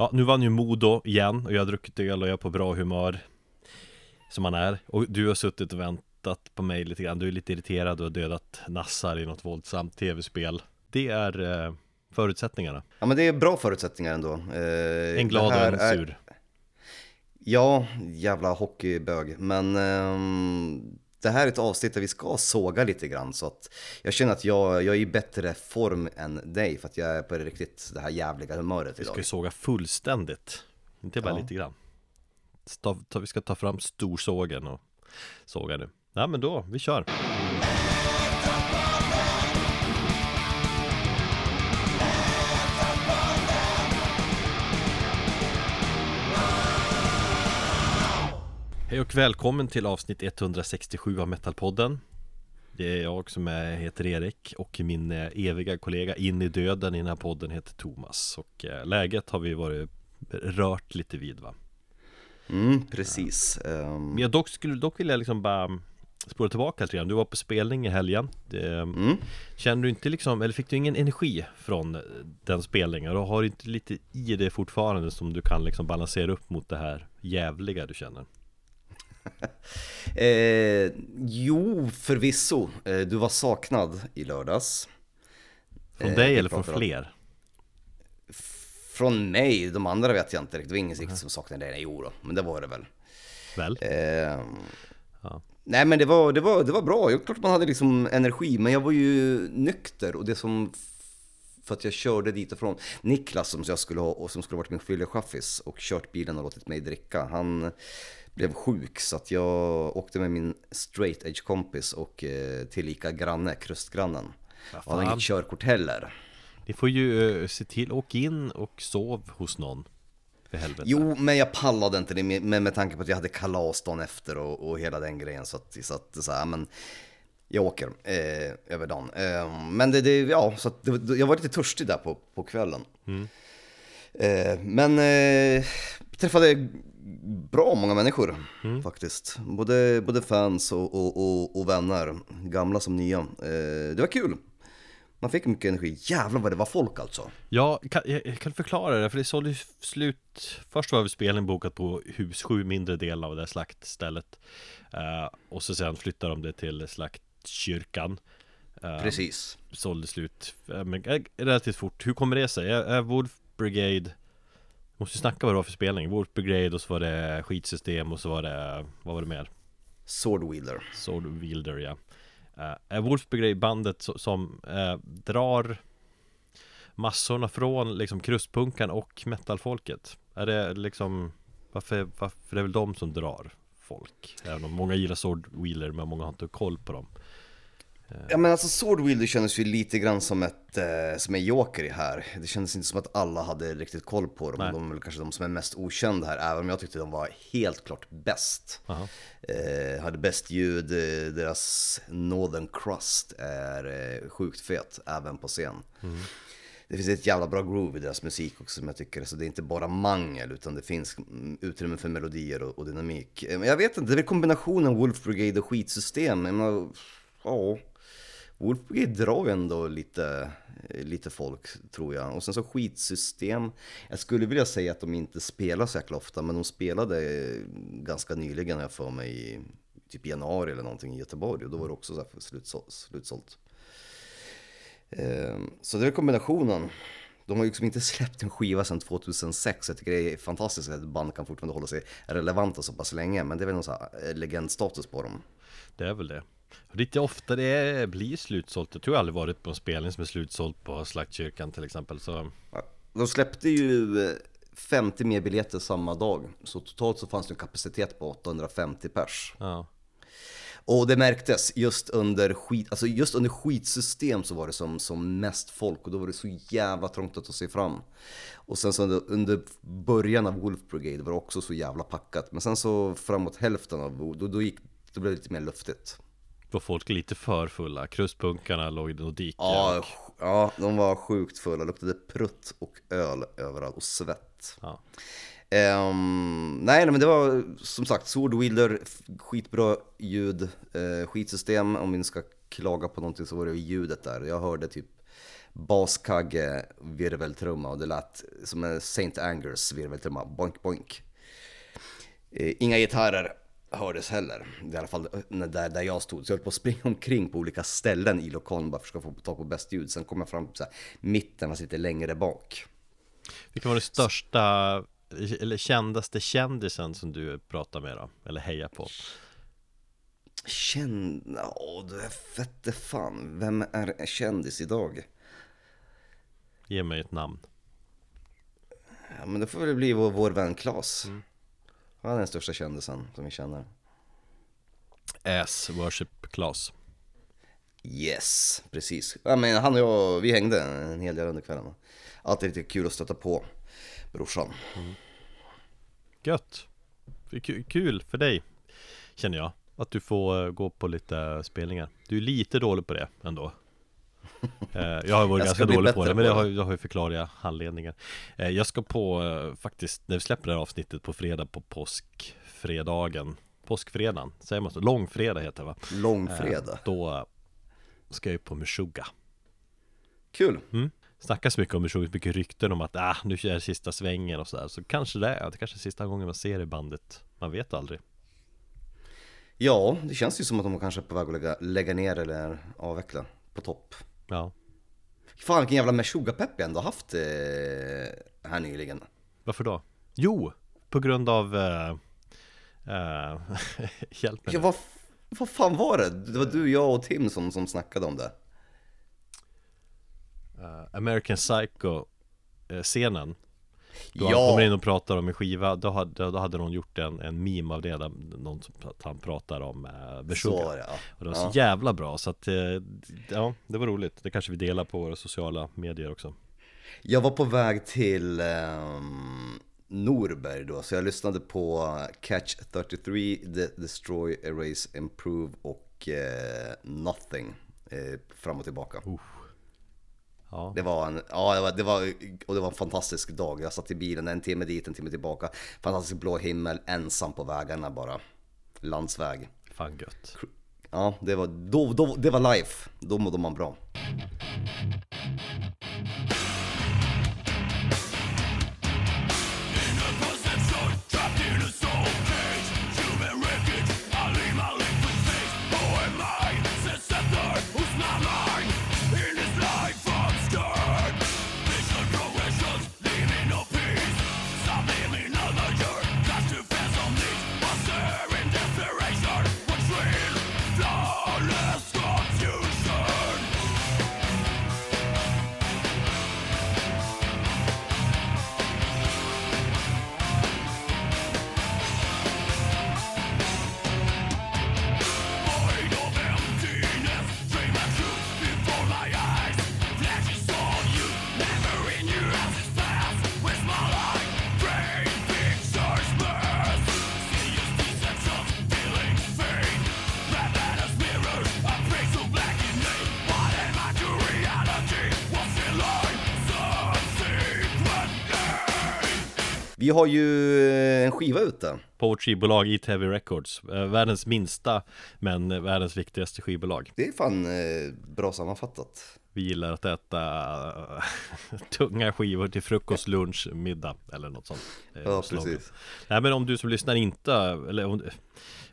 Ja, nu vann ju Modo igen och jag har druckit öl och jag är på bra humör Som man är. Och du har suttit och väntat på mig lite grann. Du är lite irriterad och har dödat nassar i något våldsamt tv-spel. Det är eh, förutsättningarna. Ja men det är bra förutsättningar ändå. Eh, En glad och en är- sur. Ja, jävla hockeybög. Men ehm, det här är ett avsnitt där vi ska såga lite grann. Så att jag känner att jag, jag är i bättre form än dig för att jag är på det riktigt det här jävliga humöret Vi ska idag. ju såga fullständigt Inte bara Ja. lite grann Vi ska ta fram storsågen och såga nu Ja men då, vi kör Hej och välkommen till avsnitt 167 av Metalpodden Det är jag som är, heter Erik och min eh, eviga kollega in i döden i den här podden heter Thomas Och eh, läget har vi varit rört lite vid va Mm, precis. Ehm, Men jag dock skulle dock vilja liksom bara spåra tillbaka lite grann Du var på spelning i helgen mm. Känner du inte liksom, eller fick du ingen energi från den spelningen? Och har du inte lite i det fortfarande som du kan liksom balansera upp mot det här jävliga du känner? Eh, jo, förvisso. Eh, du var saknad i lördags. Från Eh, dig eller från fler? Från mig, de andra vet jag inte riktigt. Det var ingen riktigt som saknade dig. Jo då, men det var det väl. Väl? Ehm, Ja. Nej men det var, det, var, det var bra, jag, klart man hade liksom energi, men jag var ju nykter och det som för att jag körde dit ifrån. Niklas som jag skulle ha och som skulle varit min fyllechaffis och kört bilen och låtit mig dricka. Han blev sjuk så att jag åkte med min straight edge kompis och eh, tillika granne, krustgrannen. Och han fan? inget körkort heller. Ni får ju eh, se till, åk in och sov hos någon För helvete Jo, men jag pallade inte det med, med, med tanke på att jag hade kalas dagen efter och, och hela den grejen. Så att, så att så här, men jag åker eh, över dagen. Eh, men det, det, ja, så att det, jag var lite törstig där på, på kvällen. Eh, men eh, träffade bra många människor faktiskt. Både, både fans och, och, och, och vänner, gamla som nya. Eh, det var kul. Man fick mycket energi. Jävlar vad det var folk alltså. Ja, kan, jag kan förklara det, för det sålde ju slut Först var vi spelen bokat på hus sju mindre delar av det här slaktstället Eh, Och så sen flyttade de det till slaktkyrkan uh, Precis. Sålde slut eh, men, relativt fort Hur kommer det sig? Är, är Brigade Måste ju snacka vad det var för spelning Wolf Brigade och så var det skitsystem och så var det Vad var det mer? Swordwielder. Sword Wielder ja uh, Är Wolf Brigade bandet so- som eh, drar Massorna från liksom krustpunkan och metalfolket? Är det liksom Varför, varför är det väl de som drar folk? Även om många gillar Sword Wheeler men många har inte koll på dem Ja men alltså Swordwielder kändes ju lite grann som ett, eh, som en joker i här. Det kändes inte som att alla hade riktigt koll på dem. Nej. De är väl kanske de som är mest okända här, även om jag tyckte de var helt klart bäst. Eh, hade bäst ljud, eh, deras Northern Crust är eh, sjukt fet, även på scen. Det finns ett jävla bra groove i deras musik också som jag tycker, så det är inte bara mangel utan det finns mm, utrymme för melodier och, och dynamik. Eh, Men jag vet inte, det är väl kombinationen Wolf Brigade och skitsystem. Ja, Wolf Wolfgate drar ju ändå lite, lite folk tror jag. Och sen så skitsystem, jag skulle vilja säga att de inte spelar så jäkla ofta, men de spelade ganska nyligen har jag för mig i typ januari eller någonting i Göteborg och då var det också så här slutsålt. slutsålt. Så det är kombinationen. De har ju liksom inte släppt en skiva sedan 2006. Jag tycker det är fantastiskt att ett band kan fortfarande hålla sig relevanta så pass länge. Men det är väl någon så här eh, legendstatus på dem. Det är väl det och Lite ofta det är, blir slutsålt Jag tror jag aldrig varit på en spelning som är slutsålt på Slaktkyrkan till exempel så De släppte ju eh, 50 mer biljetter samma dag. Så totalt så fanns det en kapacitet på 850 pers. Ja Och det märktes just under, skit, alltså just under skitsystem så var det som, som mest folk och då var det så jävla trångt att ta sig fram. Och sen så under, under början av Wolf Brigade var det också så jävla packat. Men sen så framåt hälften av, då, då, gick, då blev det lite mer luftigt. Var folk lite för fulla Krustpunkarna låg i något dike Ja, och- ja, de var sjukt fulla. luktade prutt och öl överallt och svett. ja. Ehm, nej, nej, men det var som sagt Swordwielder, skitbra ljud, eh, skitsystem. Om vi ska klaga på någonting så var det ju ljudet där. Jag hörde typ baskagge virveltrumma och det lät som en Saint Angers virveltrumma, boink boink. Eh, Inga gitarrer hördes heller, i alla fall när- där, där jag stod. Så jag höll på att springa omkring på olika ställen i lokalen bara för att få tag på bäst ljud. Sen kom jag fram till så här, mitten, fast lite längre bak. Vilken var den största eller kändaste kändisen som du pratar med då? Eller hejar på? Känn... Åh, du är fette fan. Vem är en kändis idag? Ge mig ett namn Ja, men det får väl bli vår, vår vän Klas. Han är den största kändisen som vi känner. Ass Worship Class Yes, precis. Ja, men han och jag, vi hängde en hel del under kvällen. Alltid lite kul att stöta på brorsan. Gött! Ku- Kul för dig Känner jag Att du får eh, gå på lite spelningar Du är lite dålig på det ändå Eh, Jag har varit Jag ska ganska dålig på det Men det har, jag har ju förklarliga anledningar Eh, Jag ska på eh, faktiskt När vi släpper det här avsnittet på fredag på påskfredagen Påskfredagen, säger man så? Långfredag heter det va? Långfredag. Eh, Då eh, ska jag ju på Meshuggah Kul. Mm. Snackas mycket om Meshuggah, mycket rykten om att ah, nu är det sista svängen och sådär Så kanske det är, det kanske är sista gången man ser det bandet Man vet aldrig Ja, det känns ju som att de kanske är på väg att lägga, lägga ner eller avveckla på topp. Ja, Fan vilken jävla Meshuggah-pepp jag ändå haft eh, här nyligen. varför då? Jo, på grund av eh, eh, Hjälp mig Ja, vad, vad fan var det? Det var du, jag och Tim som, som snackade om det. Eh, American Psycho eh, Då han Ja. kommer in och pratar om en skiva Då hade, då hade någon gjort en, en meme av det där Någon som han pratar om eh, ja. Och det var ja. så jävla bra så att eh, Ja, det var roligt Det kanske vi delar på våra sociala medier också Jag var på väg till ehm, Norberg då, så jag lyssnade på Catch 33, De- Destroy, Erase, Improve och eh, Nothing eh, fram och tillbaka. Ja, Det var en, ja det var, det var, och det var en fantastisk dag. Jag satt i bilen en timme dit, en timme tillbaka. Fantastisk blå himmel, ensam på vägarna bara. Landsväg. fan gött Ja, det var, då, då, det var life. Då mådde man bra. Vi har ju eh, en skiva ute. På vårt skivbolag Eat Heavy Records eh, Världens minsta men världens viktigaste skivbolag Det är fan eh, bra sammanfattat. Vi gillar att äta tunga skivor till frukost, lunch, middag eller något sånt Ja, slogan. precis. Nej men om du som lyssnar inte, eller om,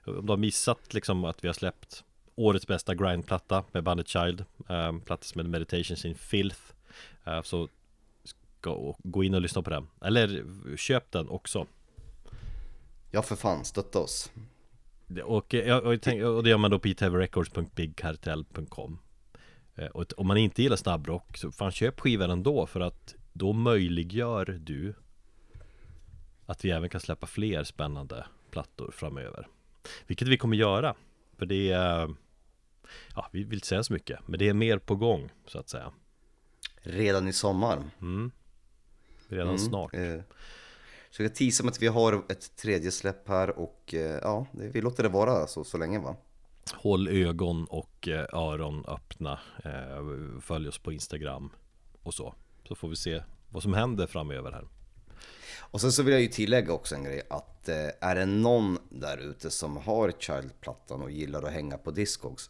om du har missat liksom att vi har släppt Årets bästa grindplatta med bandet Child eh, Platta som heter Meditations in Filth eh, Så ska, gå in och lyssna på den Eller köp den också Ja för fan, stötta oss. Det- Och, eh, jag- och, jag tänk- och det gör man då på itvrecords.bigcartel.com Eh, Och om man inte gillar snabbrock så fan köp skivan ändå för att då möjliggör du att vi även kan släppa fler spännande plattor framöver. Vilket vi kommer göra. För det är Ja, vi vill inte säga så mycket Men det är mer på gång så att säga Redan i sommar. mm. Redan Mm, snart Eh, så jag teasar med att vi har ett tredje släpp här och eh, ja, vi låter det vara så, så länge va. Håll ögon och eh, öron öppna eh, Följ oss på Instagram och så Så får vi se vad som händer framöver här Och sen så vill jag ju tillägga också en grej att är det någon där ute som har Child-plattan och gillar att hänga på Discogs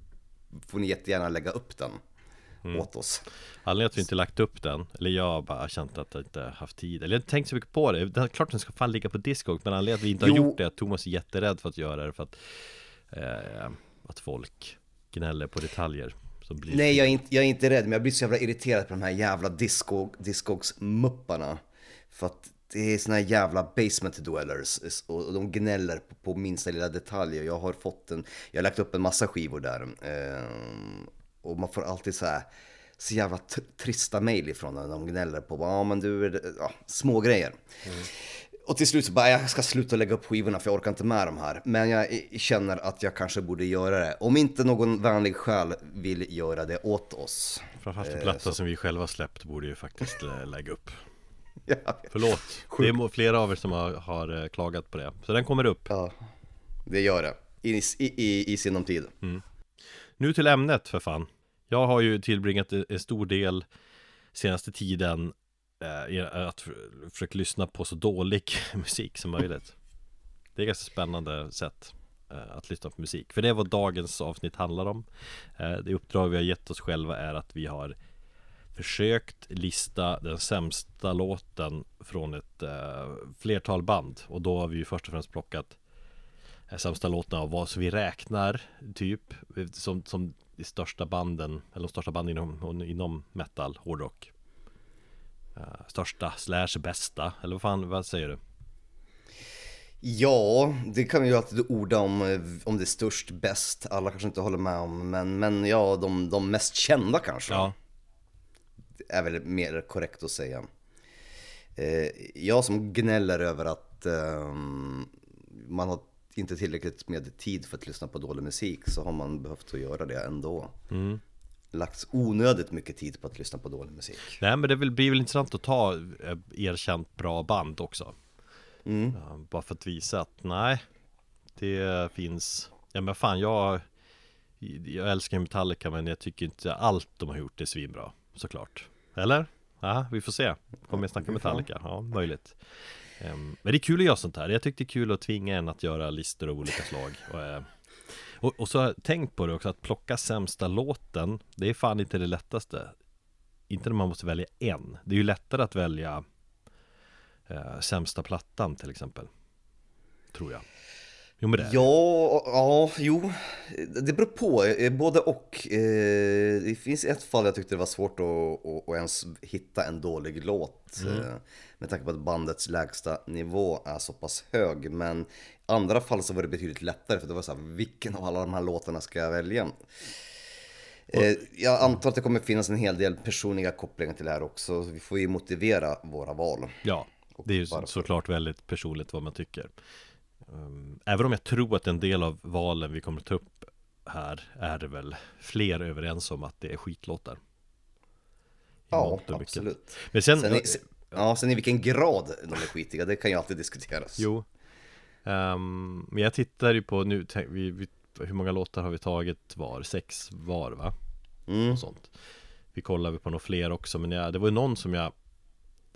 får ni jättegärna lägga upp den. Åt oss. Anledningen till att vi inte lagt upp den, eller jag har bara känt att jag inte haft tid Eller jag har inte tänkt så mycket på det, det är klart den ska fan ligga på Discog Men anledningen till att vi inte har Jo. gjort det är att Thomas är jätterädd för att göra det För att, eh, att folk gnäller på detaljer Nej, jag är, inte, jag är inte rädd, men jag blir så jävla irriterad på de här jävla disco, Discogs-mupparna. För att det är såna här jävla basement dwellers och de gnäller på, på minsta lilla detalj. Jag har fått en, jag har lagt upp en massa skivor där. Och man får alltid så här så jävla tr- trista mejl ifrån dem. De gnäller på, ja men du, ja, små grejer. Och till slut så bara, jag ska sluta lägga upp skivorna för jag orkar inte med de här. Men jag känner att jag kanske borde göra det. Om inte någon vänlig själ vill göra det åt oss. Framförallt en Eh, platta som vi själva släppt borde ju faktiskt lägga upp Ja, Förlåt, det är flera av er som har, har eh, klagat på det Så den kommer upp ja, det gör det. I, i, i, i sinom tid. Nu till ämnet för fan jag har ju tillbringat en stor del senaste tiden eh, i att försöka lyssna på så dålig musik som möjligt. Det är ett ganska spännande sätt eh, att lyssna på musik. För det är vad dagens avsnitt handlar om. Eh, Det uppdrag vi har gett oss själva är att vi har försökt lista den sämsta låten från ett eh, flertal band. Och då har vi ju först och främst plockat eh, sämsta låten av vad som vi räknar typ som, som de största banden eller de största banden inom, inom metal, hårdrock Eh, Största slash bästa eller vad fan, vad säger du? Ja, det kan vi ju alltid orda om, eh, om det är störst, bäst. Alla kanske inte håller med om, men, men ja, de, de mest kända kanske. Ja, är väl mer korrekt att säga. Eh, jag som gnäller över att ehm, man har inte tillräckligt med tid för att lyssna på dålig musik så har man behövt att göra det ändå. mm. Lagt onödigt mycket tid på att lyssna på dålig musik. Nej men det blir väl intressant att ta eh, erkänt bra band också Mm. Bara för att visa att nej Det finns Ja men fan jag Jag älskar Metallica men jag tycker inte allt de har gjort är svinbra Såklart Eller? Ja, vi får se Kommer jag snacka. Metallica? Ja, möjligt Ehm, men det är kul att göra sånt här. Jag tyckte det är kul att tvinga en att göra listor av olika slag. Och, eh, och, och så har jag tänkt på det också att plocka sämsta låten Det är fan inte det lättaste. Inte när man måste välja en. Det är ju lättare att välja eh, Sämsta plattan till exempel. Tror jag. Jo men det är. Ja, ja, jo. Det beror på, eh, både och. Eh, Det finns ett fall jag tyckte det var svårt att, att, ens hitta en dålig låt. eh, Med tanke på att bandets lägsta nivå är så pass hög. Men i andra fall så var det betydligt lättare för det var så här, vilken av alla de här låtarna ska jag välja? Jag antar att det kommer finnas en hel del personliga kopplingar till det här också. Så vi får ju motivera våra val. Ja, det är ju såklart väldigt personligt vad man tycker Även om jag tror att en del av valen vi kommer ta upp här är det väl fler överens om att det är skitlåtar Ja, absolut. Men sen, Sen i, ja, sen i vilken grad de är skitiga, det kan ju alltid diskuteras. jo Ehm, Men jag tittar ju på nu, vi, vi, hur många låtar har vi tagit var? Sex var va? Mm. och sånt Vi kollar på några fler också men jag, det var ju någon som jag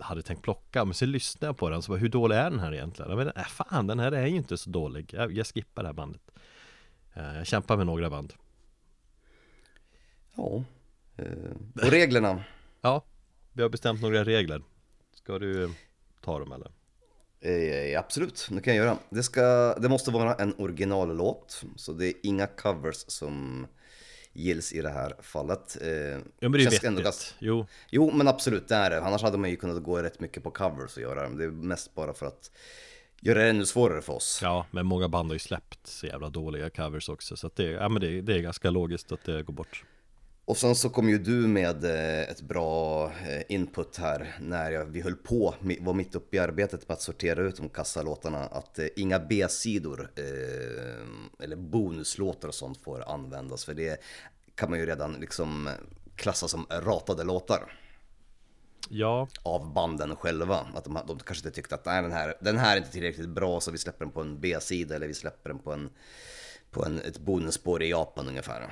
hade tänkt plocka men sen lyssnade jag på den så bara, hur dålig är den här egentligen? Jag menar, äh, fan den här är ju inte så dålig Jag, jag skippar det här bandet Eh, Jag kämpar med några band Ja. eh, Och reglerna? Ja, vi har bestämt några regler Ska du ta dem eller? Eh, absolut, det kan jag göra. Det, ska, det måste vara en originallåt, så det är inga covers som gills i det här fallet. Eh, Ja men det är ju ändå vettigt ganska- Jo, Jo, men absolut, det är det. Annars hade man ju kunnat gå rätt mycket på covers och göra det. Det är mest bara för att göra det ännu svårare för oss. ja men många band har ju släppt så jävla dåliga covers också Så att det, ja, men det, det är ganska logiskt att det går bort Och sen så kom ju du med eh, ett bra eh, input här när jag, vi höll på, var mitt uppe i arbetet med att sortera ut de kassalåtarna, att eh, inga B-sidor eller bonuslåtar och sånt får användas för det kan man ju redan liksom klassa som ratade låtar Ja, av banden själva. Att de, de kanske inte tyckte att Nej, den, här, den här är inte tillräckligt bra så vi släpper den på en B-sida eller vi släpper den på, en, på en, ett bonusspår i Japan ungefär.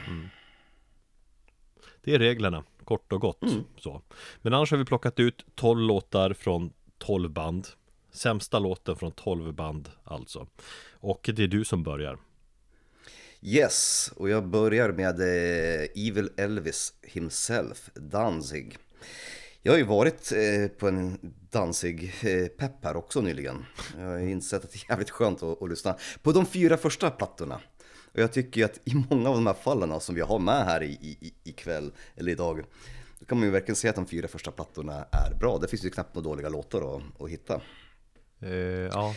Det är reglerna, kort och gott så. Men annars har vi plockat ut 12 låtar från 12 band Sämsta låten från 12 band alltså Och det är du som börjar Yes, och jag börjar med eh, Evil Elvis himself, Danzig. Jag har ju varit eh, på en Danzig-pepp här också nyligen. Jag har insett att det är jävligt skönt att, att lyssna på de fyra första plattorna. Och jag tycker ju att i många av de här fallen som vi har med här i, i, ikväll, eller idag, då kan man ju verkligen säga att de fyra första plattorna är bra. Det finns ju knappt några dåliga låtar att, att hitta. Eh, ja,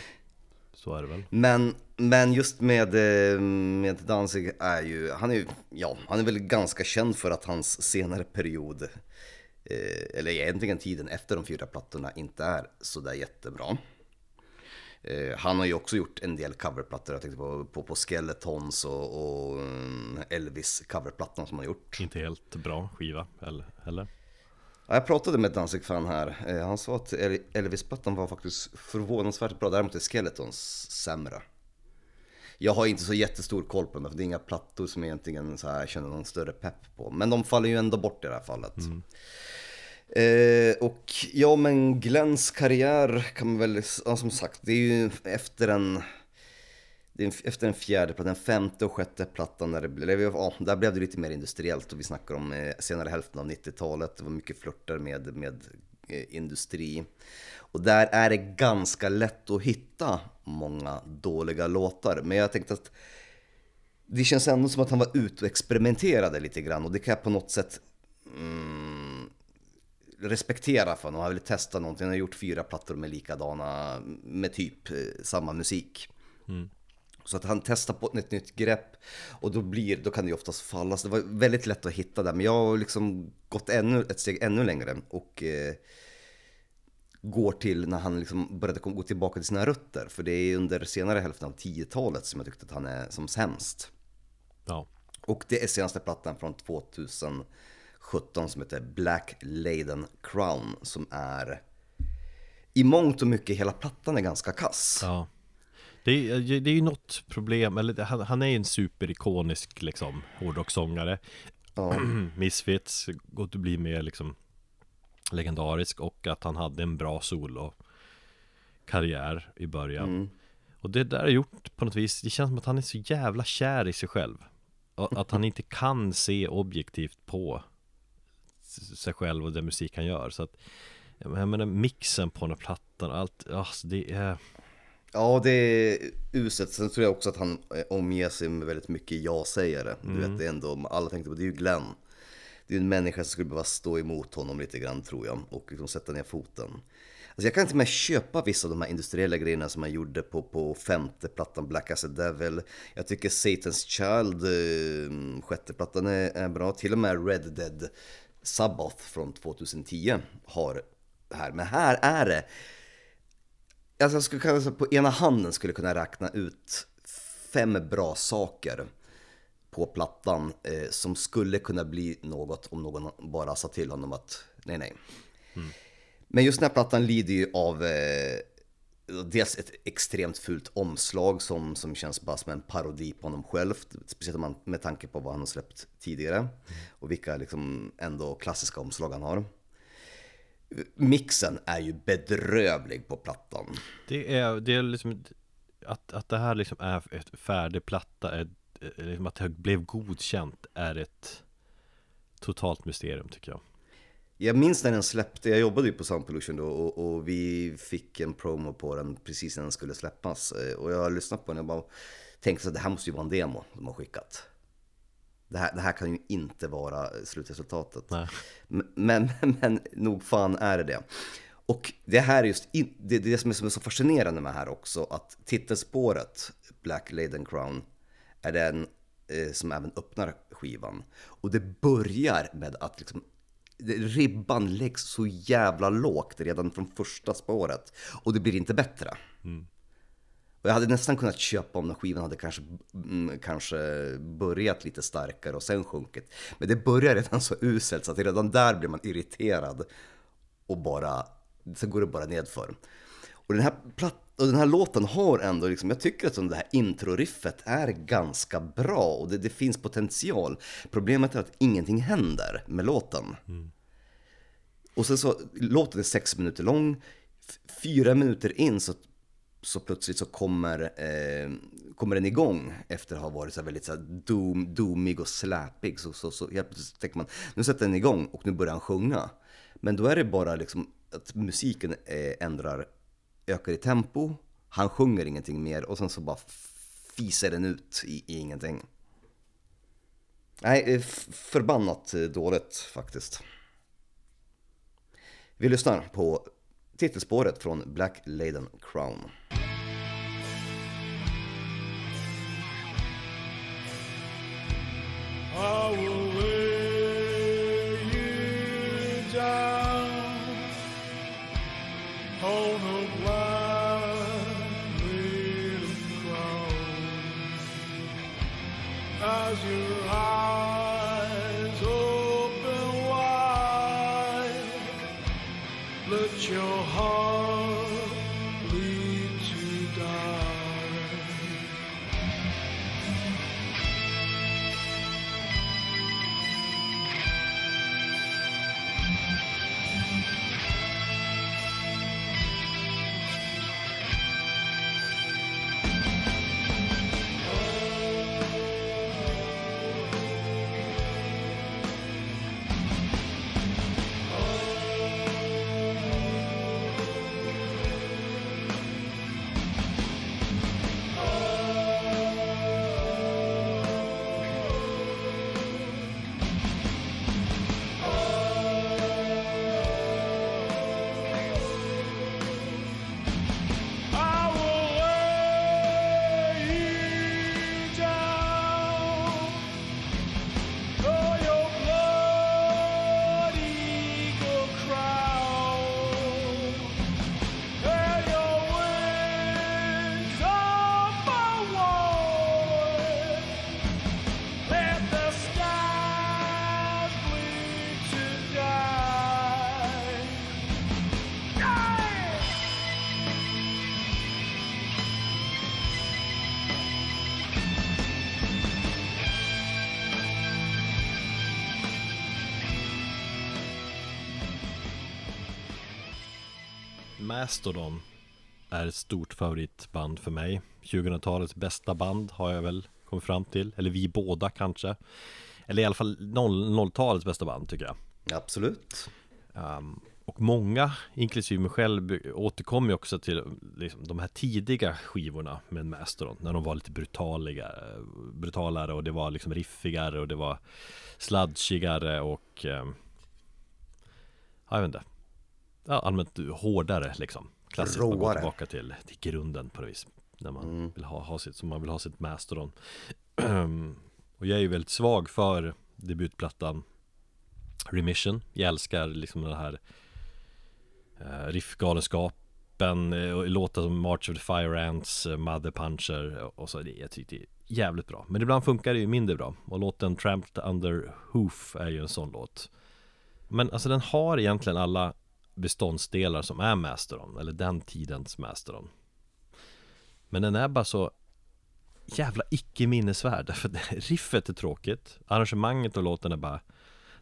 så är det väl. Men, men just med, eh, med Danzig är ju, han är ju, ja, han är väl ganska känd för att hans senare period, eh, eller egentligen tiden efter de fyra plattorna, inte är sådär jättebra. Eh, han har ju också gjort en del coverplattor, jag tänkte på, på, på Skeletons och, och mm, Elvis coverplattan som han har gjort. Inte helt bra skiva eller? eller? Ja, jag pratade med ett Danzig-fan här. Eh, Han sa att El- Elvis-plattan var faktiskt förvånansvärt bra. Däremot är Skeletons sämre. Jag har inte så jättestor koll på dem, för det är inga plattor som jag egentligen så här känner någon större pepp på. Men de faller ju ändå bort i det här fallet. Eh, och ja, men Glenns karriär kan man väl, ja, som sagt, det är ju efter en det är en- efter den fjärde plattan, den femte och sjätte plattan, där, det blev, ja, där blev det lite mer industriellt och vi snackar om eh, senare hälften av 90-talet. Det var mycket flörtar med, med eh, industri. Och där är det ganska lätt att hitta många dåliga låtar. Men jag tänkte att det känns ändå som att han var ute och experimenterade lite grann och det kan jag på något sätt mm, respektera för honom. Han ville testa någonting. Han har gjort fyra plattor med likadana, med typ eh, samma musik. Så att han testar på ett nytt grepp och då, blir, då kan det ju oftast falla. Så det var väldigt lätt att hitta där. Men jag har liksom gått ännu, ett steg ännu längre och eh, går till när han liksom började gå tillbaka till sina rötter. För det är under senare hälften av 10-talet som jag tyckte att han är som sämst. Ja. Och det är senaste plattan från 2017 som heter Black Laden Crown som är i mångt och mycket hela plattan är ganska kass. Ja det är, det är ju något problem, eller han, han är ju en superikonisk liksom hårdrockssångare Ja. Misfits, gått att bli mer liksom legendarisk och att han hade en bra solo karriär i början Mm. Och det där är gjort på något vis, det känns som att han är så jävla kär i sig själv Att han inte kan se objektivt på sig själv och den musik han gör Så att jag menar mixen på den här plattan, allt, alltså det är Ja, det är uselt. Sen tror jag också att han eh, omger sig med väldigt mycket ja-sägare. Du vet, det är ändå, alla tänkte på det är ju Glenn. Det är ju en människa som skulle behöva stå emot honom lite grann tror jag och liksom sätta ner foten. Alltså jag kan inte med köpa vissa av de här industriella grejerna som han gjorde på, på femte plattan Black as a Devil. Jag tycker Satan's Child, eh, sjätte plattan är, är bra. Till och med Red Dead Sabbath från 2010 har det här. Men här är det Alltså jag skulle kunna, säga på ena handen skulle kunna räkna ut fem bra saker på plattan eh, som skulle kunna bli något om någon bara sa till honom att nej, nej. Men just den här plattan lider ju av eh, dels ett extremt fult omslag som, som känns bara som en parodi på honom själv. Speciellt med tanke på vad han har släppt tidigare och vilka liksom ändå klassiska omslag han har. Mixen är ju bedrövlig på plattan. Det är, det är liksom att, att det här liksom är ett färdig platta, är liksom att det blev godkänt är ett totalt mysterium tycker jag. Jag minns när den släppte, jag jobbade ju på Sound Pollution då och, och vi fick en promo på den precis när den skulle släppas. Eh, Och jag har lyssnat på den och bara tänkte att det här måste ju vara en demo de har skickat. Det här, det här kan ju inte vara slutresultatet. Men, men, men nog fan är det det. Och det här är just, in, det, det som är, som är så fascinerande med det här också, att titelspåret Black Laden Crown är den eh, som även öppnar skivan. Och det börjar med att liksom, ribban läggs så jävla lågt redan från första spåret. Och det blir inte bättre. Och jag hade nästan kunnat köpa om den skivan hade kanske, mm, kanske börjat lite starkare och sen sjunkit. Men det börjar redan så uselt så att redan där blir man irriterad och bara, sen går det bara nedför. Och den här, platt, och den här låten har ändå, liksom, jag tycker att det här introriffet är ganska bra och det, det finns potential. Problemet är att ingenting händer med låten. Och sen så, låten är sex minuter lång, fyra minuter in så så plötsligt så kommer, eh, kommer den igång efter att ha varit så väldigt så här doom, doomig och släpig. Så, så, så helt plötsligt tänker man, nu sätter den igång och nu börjar han sjunga. Men då är det bara liksom att musiken eh, ändrar, ökar i tempo, han sjunger ingenting mer och sen så bara fiser den ut i, i ingenting. Nej, förbannat dåligt faktiskt. Vi lyssnar på titelspåret från Black Laden Crown. I will lay you down on Mastodon är ett stort favoritband för mig. 2000-talets bästa band har jag väl kommit fram till. Eller vi båda kanske. Eller i alla fall 00-talets bästa band tycker jag. Absolut. um, Och många, inklusive mig själv, återkommer ju också till liksom, de här tidiga skivorna med Mastodon När de var lite brutaliga, brutalare och det var liksom riffigare och det var sludgigare och um, Jag vet inte ja, allmänt hårdare liksom. Klassiskt man går Råare. tillbaka till, till grunden på något vis. När man Mm. vill ha, ha sitt, som man vill ha sitt Mastodon Och jag är ju väldigt svag för debutplattan Remission. Jag älskar liksom den här eh, riffgalenskapen eh, och låtar som March of the Fire Ants, eh, Mother Puncher och så. Det, Jag tycker det är jävligt bra. Men ibland funkar det ju mindre bra. Och låten Tramped Under Hoof är ju en sån låt. Men alltså den har egentligen alla beståndsdelar som är Mastodon Eller den tidens Mastodon Men den är bara så jävla icke minnesvärd För riffet är tråkigt Arrangemanget och låten är bara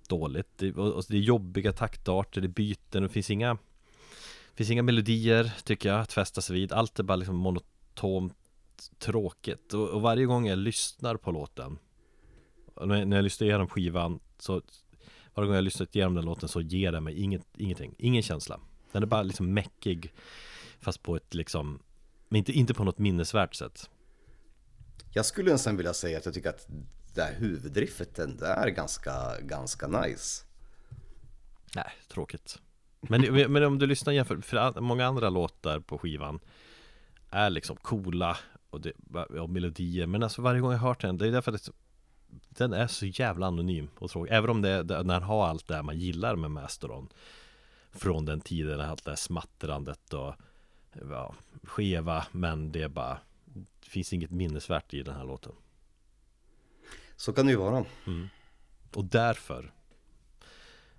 dåligt. Det, och, det är jobbiga taktarter, det är byten, det finns inga finns inga melodier tycker jag att fästa sig vid. Allt är bara liksom monotont tråkigt. Och, och varje gång jag lyssnar på låten när, när jag lyssnar igenom skivan så varje gång jag lyssnat igenom den låten så ger den mig inget, ingenting, ingen känsla. Den är bara liksom mäckig Fast på ett liksom Men inte, inte på något minnesvärt sätt. Jag skulle nästan vilja säga att jag tycker att det här huvudriffet det är ganska, ganska nice. Nej, tråkigt. Men, men om du lyssnar jämför, för många andra låtar på skivan Är liksom coola och, det, och melodier. Men alltså varje gång jag hört den, det är därför att det, den är så jävla anonym och tråkig. Även om det, den har allt det här man gillar med Mastodon Från den tiden, allt det här smattrandet och ja, Skeva, men det är bara Det finns inget minnesvärt i den här låten. Så kan det ju vara. Och därför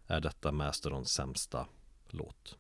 Är detta Mastodons sämsta låt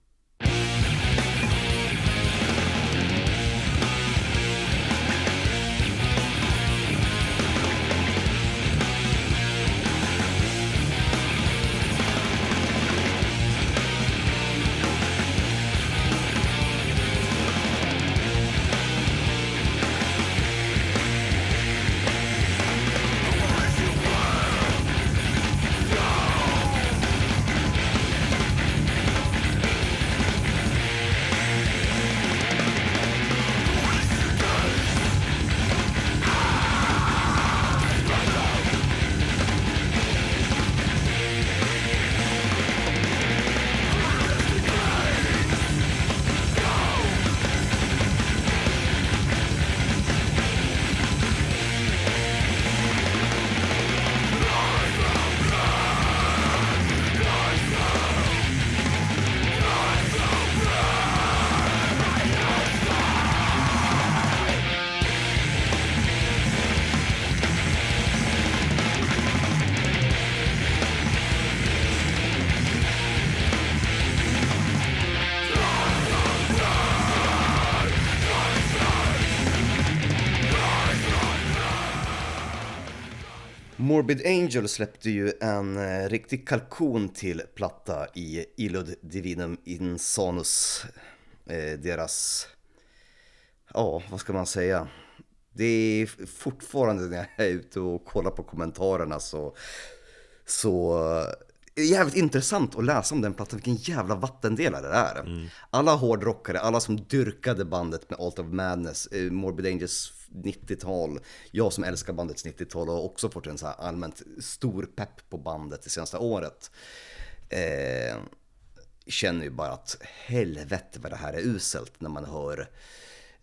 Morbid Angel släppte ju en eh, riktig kalkon till platta i Illud Divinum Insanus. Eh, deras, ja vad ska man säga? Det är fortfarande när jag är ute och kollar på kommentarerna så, så är jävligt intressant att läsa om den plattan, vilken jävla vattendelare det är. Mm. Alla hårdrockare, alla som dyrkade bandet med Alt of Madness, eh, Morbid Angels 90-tal, jag som älskar bandets 90-tal och också fått en så här allmänt stor pepp på bandet det senaste året. Eh, känner ju bara att helvete vad det här är uselt när man hör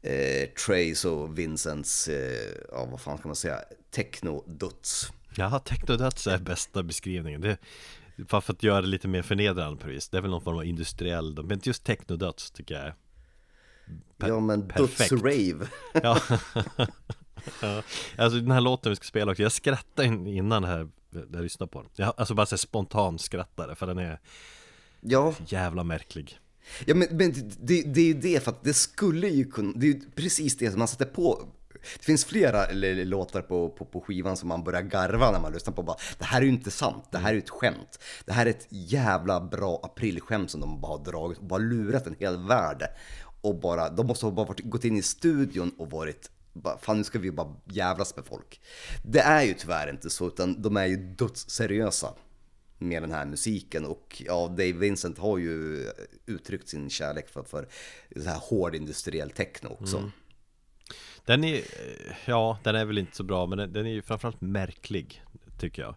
eh, Trace och Vincents, eh, ja vad fan ska man säga, techno-duts. Ja, technodöds är bästa beskrivningen det, Bara för att göra det lite mer förnedrande på vis Det är väl någon form av industriell Men just technodöds tycker jag är per- ja men perfekt. duts-rave. Ja. ja Alltså den här låten vi ska spela också Jag skrattade in- innan här jag lyssnade på den jag, Alltså bara så här spontan skrattade för den är Ja, jävla märklig Ja men, men det, det är ju det, för att det skulle ju kunna, det är ju precis det som man sätter på. Det finns flera låtar på, på, på skivan som man börjar garva när man lyssnar på bara, det här är ju inte sant, det här är ju ett skämt. Det här är ett jävla bra aprilskämt som de bara har dragit och bara lurat en hel värld. Och bara, de måste ha bara varit, gått in i studion och varit bara, fan nu ska vi bara jävlas med folk. Det är ju tyvärr inte så, utan de är ju dödsseriösa med den här musiken och ja, Dave Vincent har ju uttryckt sin kärlek för, för så här hård industriell techno också. Den är, ja den är väl inte så bra men den, den är ju framförallt märklig Tycker jag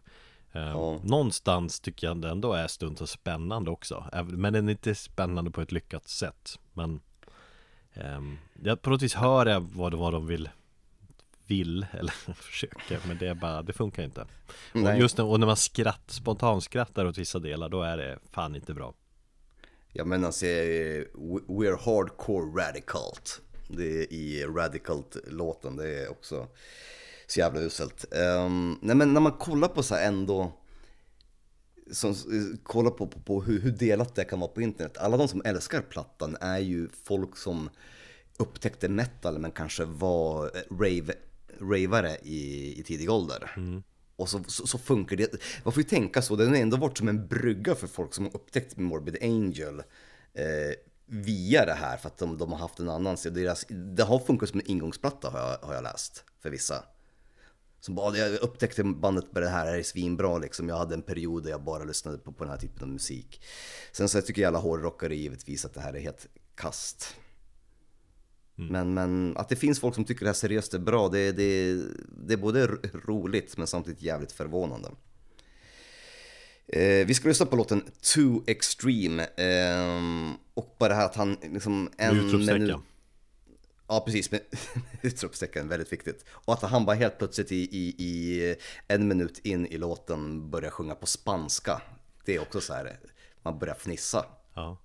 Ehm, Ja. Någonstans tycker jag den ändå är stundtals spännande också Men den är inte spännande på ett lyckat sätt Men um, jag På något vis hör jag vad, vad de vill Vill eller försöker Men det är bara, det funkar inte och Nej. Just när, och när man skratt, spontanskrattar åt vissa delar Då är det fan inte bra Jag menar, alltså, We're Hardcore Radicalt. Det är i Radicalt-låten, det är också så jävla uselt. Um, nej men när man kollar på så här ändå, som, eh, kollar på, på, på hur, hur delat det kan vara på internet. Alla de som älskar plattan är ju folk som upptäckte metal men kanske var eh, rave, ravare i, i tidig ålder. Och så, så, så funkar det. Man får ju tänka så, den har ändå varit som en brygga för folk som har upptäckt Morbid Angel eh, via det här för att de, de har haft en annan sida. Det har funkat som en ingångsplatta har jag, har jag läst för vissa. Som bara, jag upptäckte bandet med det här, det här är svinbra liksom. Jag hade en period där jag bara lyssnade på, på den här typen av musik. Sen så tycker jag alla hårdrockare givetvis att det här är helt kast. Men, men att det finns folk som tycker det här seriöst är bra, det, det, det är både ro- roligt men samtidigt jävligt förvånande. Eh, vi ska lyssna på låten Too Extreme. ehm, och bara det här att han liksom en minut... Ja precis, men utropstecken, väldigt viktigt. Och att han bara helt plötsligt i, i, i en minut in i låten börjar sjunga på spanska. Det är också så här, man börjar fnissa. Ja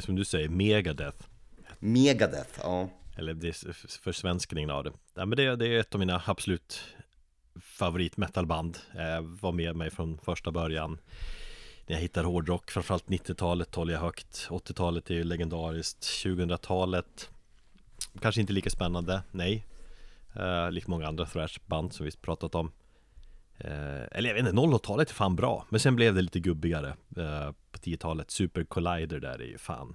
eller som du säger, Megadeth. Megadeth, ja. Eller det är försvenskningen av det ja, men det, det är ett av mina absolut favorit metalband. Eh, Var med mig från första början. När jag hittar hårdrock, framförallt 90-talet håller jag högt. 80-talet är ju legendariskt. 2000-talet Kanske inte lika spännande, nej. Eh, Likt många andra thrashband som vi pratat om. Eh, Eller jag vet inte, 00-talet är fan bra. Men sen blev det lite gubbigare. Eh, 10-talet, Super Collider där är ju fan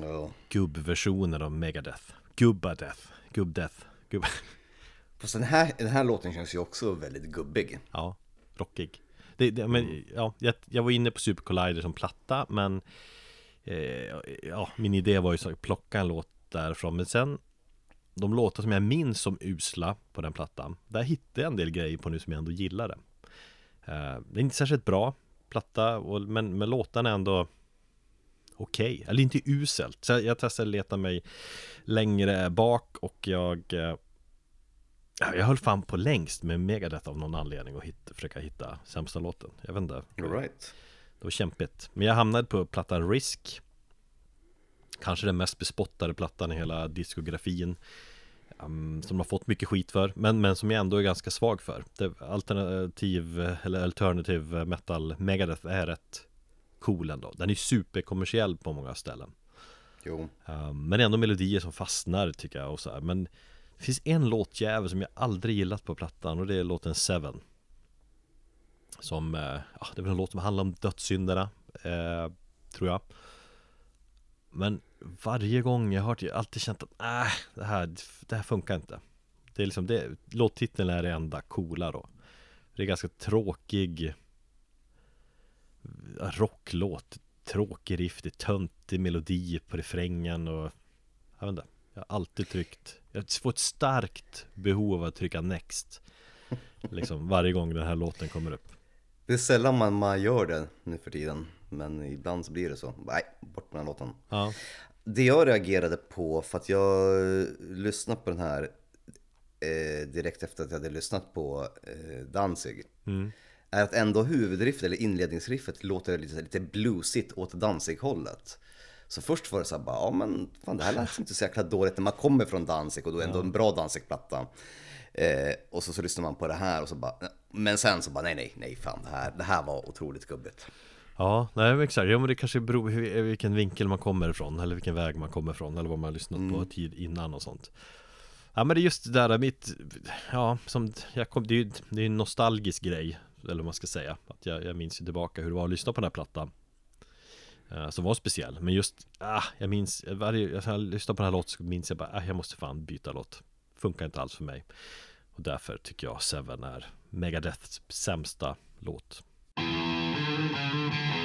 ja. Gubbversioner av Megadeth. Gubbadeth, Gubbdeath, gubb... Fast den här, den här låten känns ju också väldigt gubbig. Ja, rockig. Det, det, men, Mm. ja, jag, jag var inne på Super Collider som platta men eh, Ja, min idé var ju att plocka en låt därifrån. Men sen De låtar som jag minns som usla på den plattan Där hittade jag en del grejer på nu som jag ändå gillade eh, Det är inte särskilt bra platta och, men, men låtarna är ändå Okej, eller inte uselt. Så jag, jag testade leta mig längre bak och jag eh, Ja, jag höll fan på längst med Megadeth av någon anledning och hitta, försöka hitta sämsta låten. Jag vet inte. All right. Det var kämpigt. Men jag hamnade på plattan Risk. Kanske den mest bespottade plattan i hela diskografin um, Som har fått mycket skit för men, men som jag ändå är ganska svag för. Det, Alternativ eller alternative metal Megadeth är rätt cool ändå. Den är superkommersiell på många ställen. Jo. Um, Men ändå melodier som fastnar tycker jag och så här. Men det finns en låtjävel som jag aldrig gillat på plattan och det är låten Seven. Som, eh, ja det är väl en låt som handlar om dödssynderna eh, Tror jag men varje gång jag hört det, jag har alltid känt att äh, det här, det här funkar inte. Det är liksom det, låttiteln är det enda coola då. Det är ganska tråkig Rocklåt Tråkig riff, det är töntig melodi på refrängen och Jag vet inte Jag har alltid tryckt Jag får ett starkt behov av att trycka next Liksom varje gång den här låten kommer upp. Det är sällan man, man gör det nu för tiden. Men ibland så blir det så. Nej, bort med den låten. Ja, Det jag reagerade på, för att jag lyssnade på den här eh, direkt efter att jag hade lyssnat på eh, Danzig. mm. Är att ändå huvudriffet eller inledningsriffet låter lite, lite bluesigt åt Danzig-hållet. Så först var det så här bara, ja men fan det här lät inte så jäkla dåligt när man kommer från Danzig och då är ändå en bra Danzig-platta. Eh, och så, så lyssnar man på det här och så bara, men sen så bara nej nej nej fan det här, det här var otroligt gubbigt. Ja, nej men exakt. Ja men det kanske beror på vilken vinkel man kommer ifrån Eller vilken väg man kommer ifrån Eller vad man har lyssnat på tid innan och sånt. Ja men det är just det där mitt Ja, som jag kom, det är ju det är en nostalgisk grej Eller vad man ska säga. Att jag, jag minns ju tillbaka hur det var att lyssna på den här plattan. Eh, Som var speciell. Men just, ah, jag minns Varje, jag lyssnar på den här låten så minns jag bara ah, Jag måste fan byta låt. Funkar inte alls för mig. Och därför tycker jag Seven är Megadeths sämsta låt You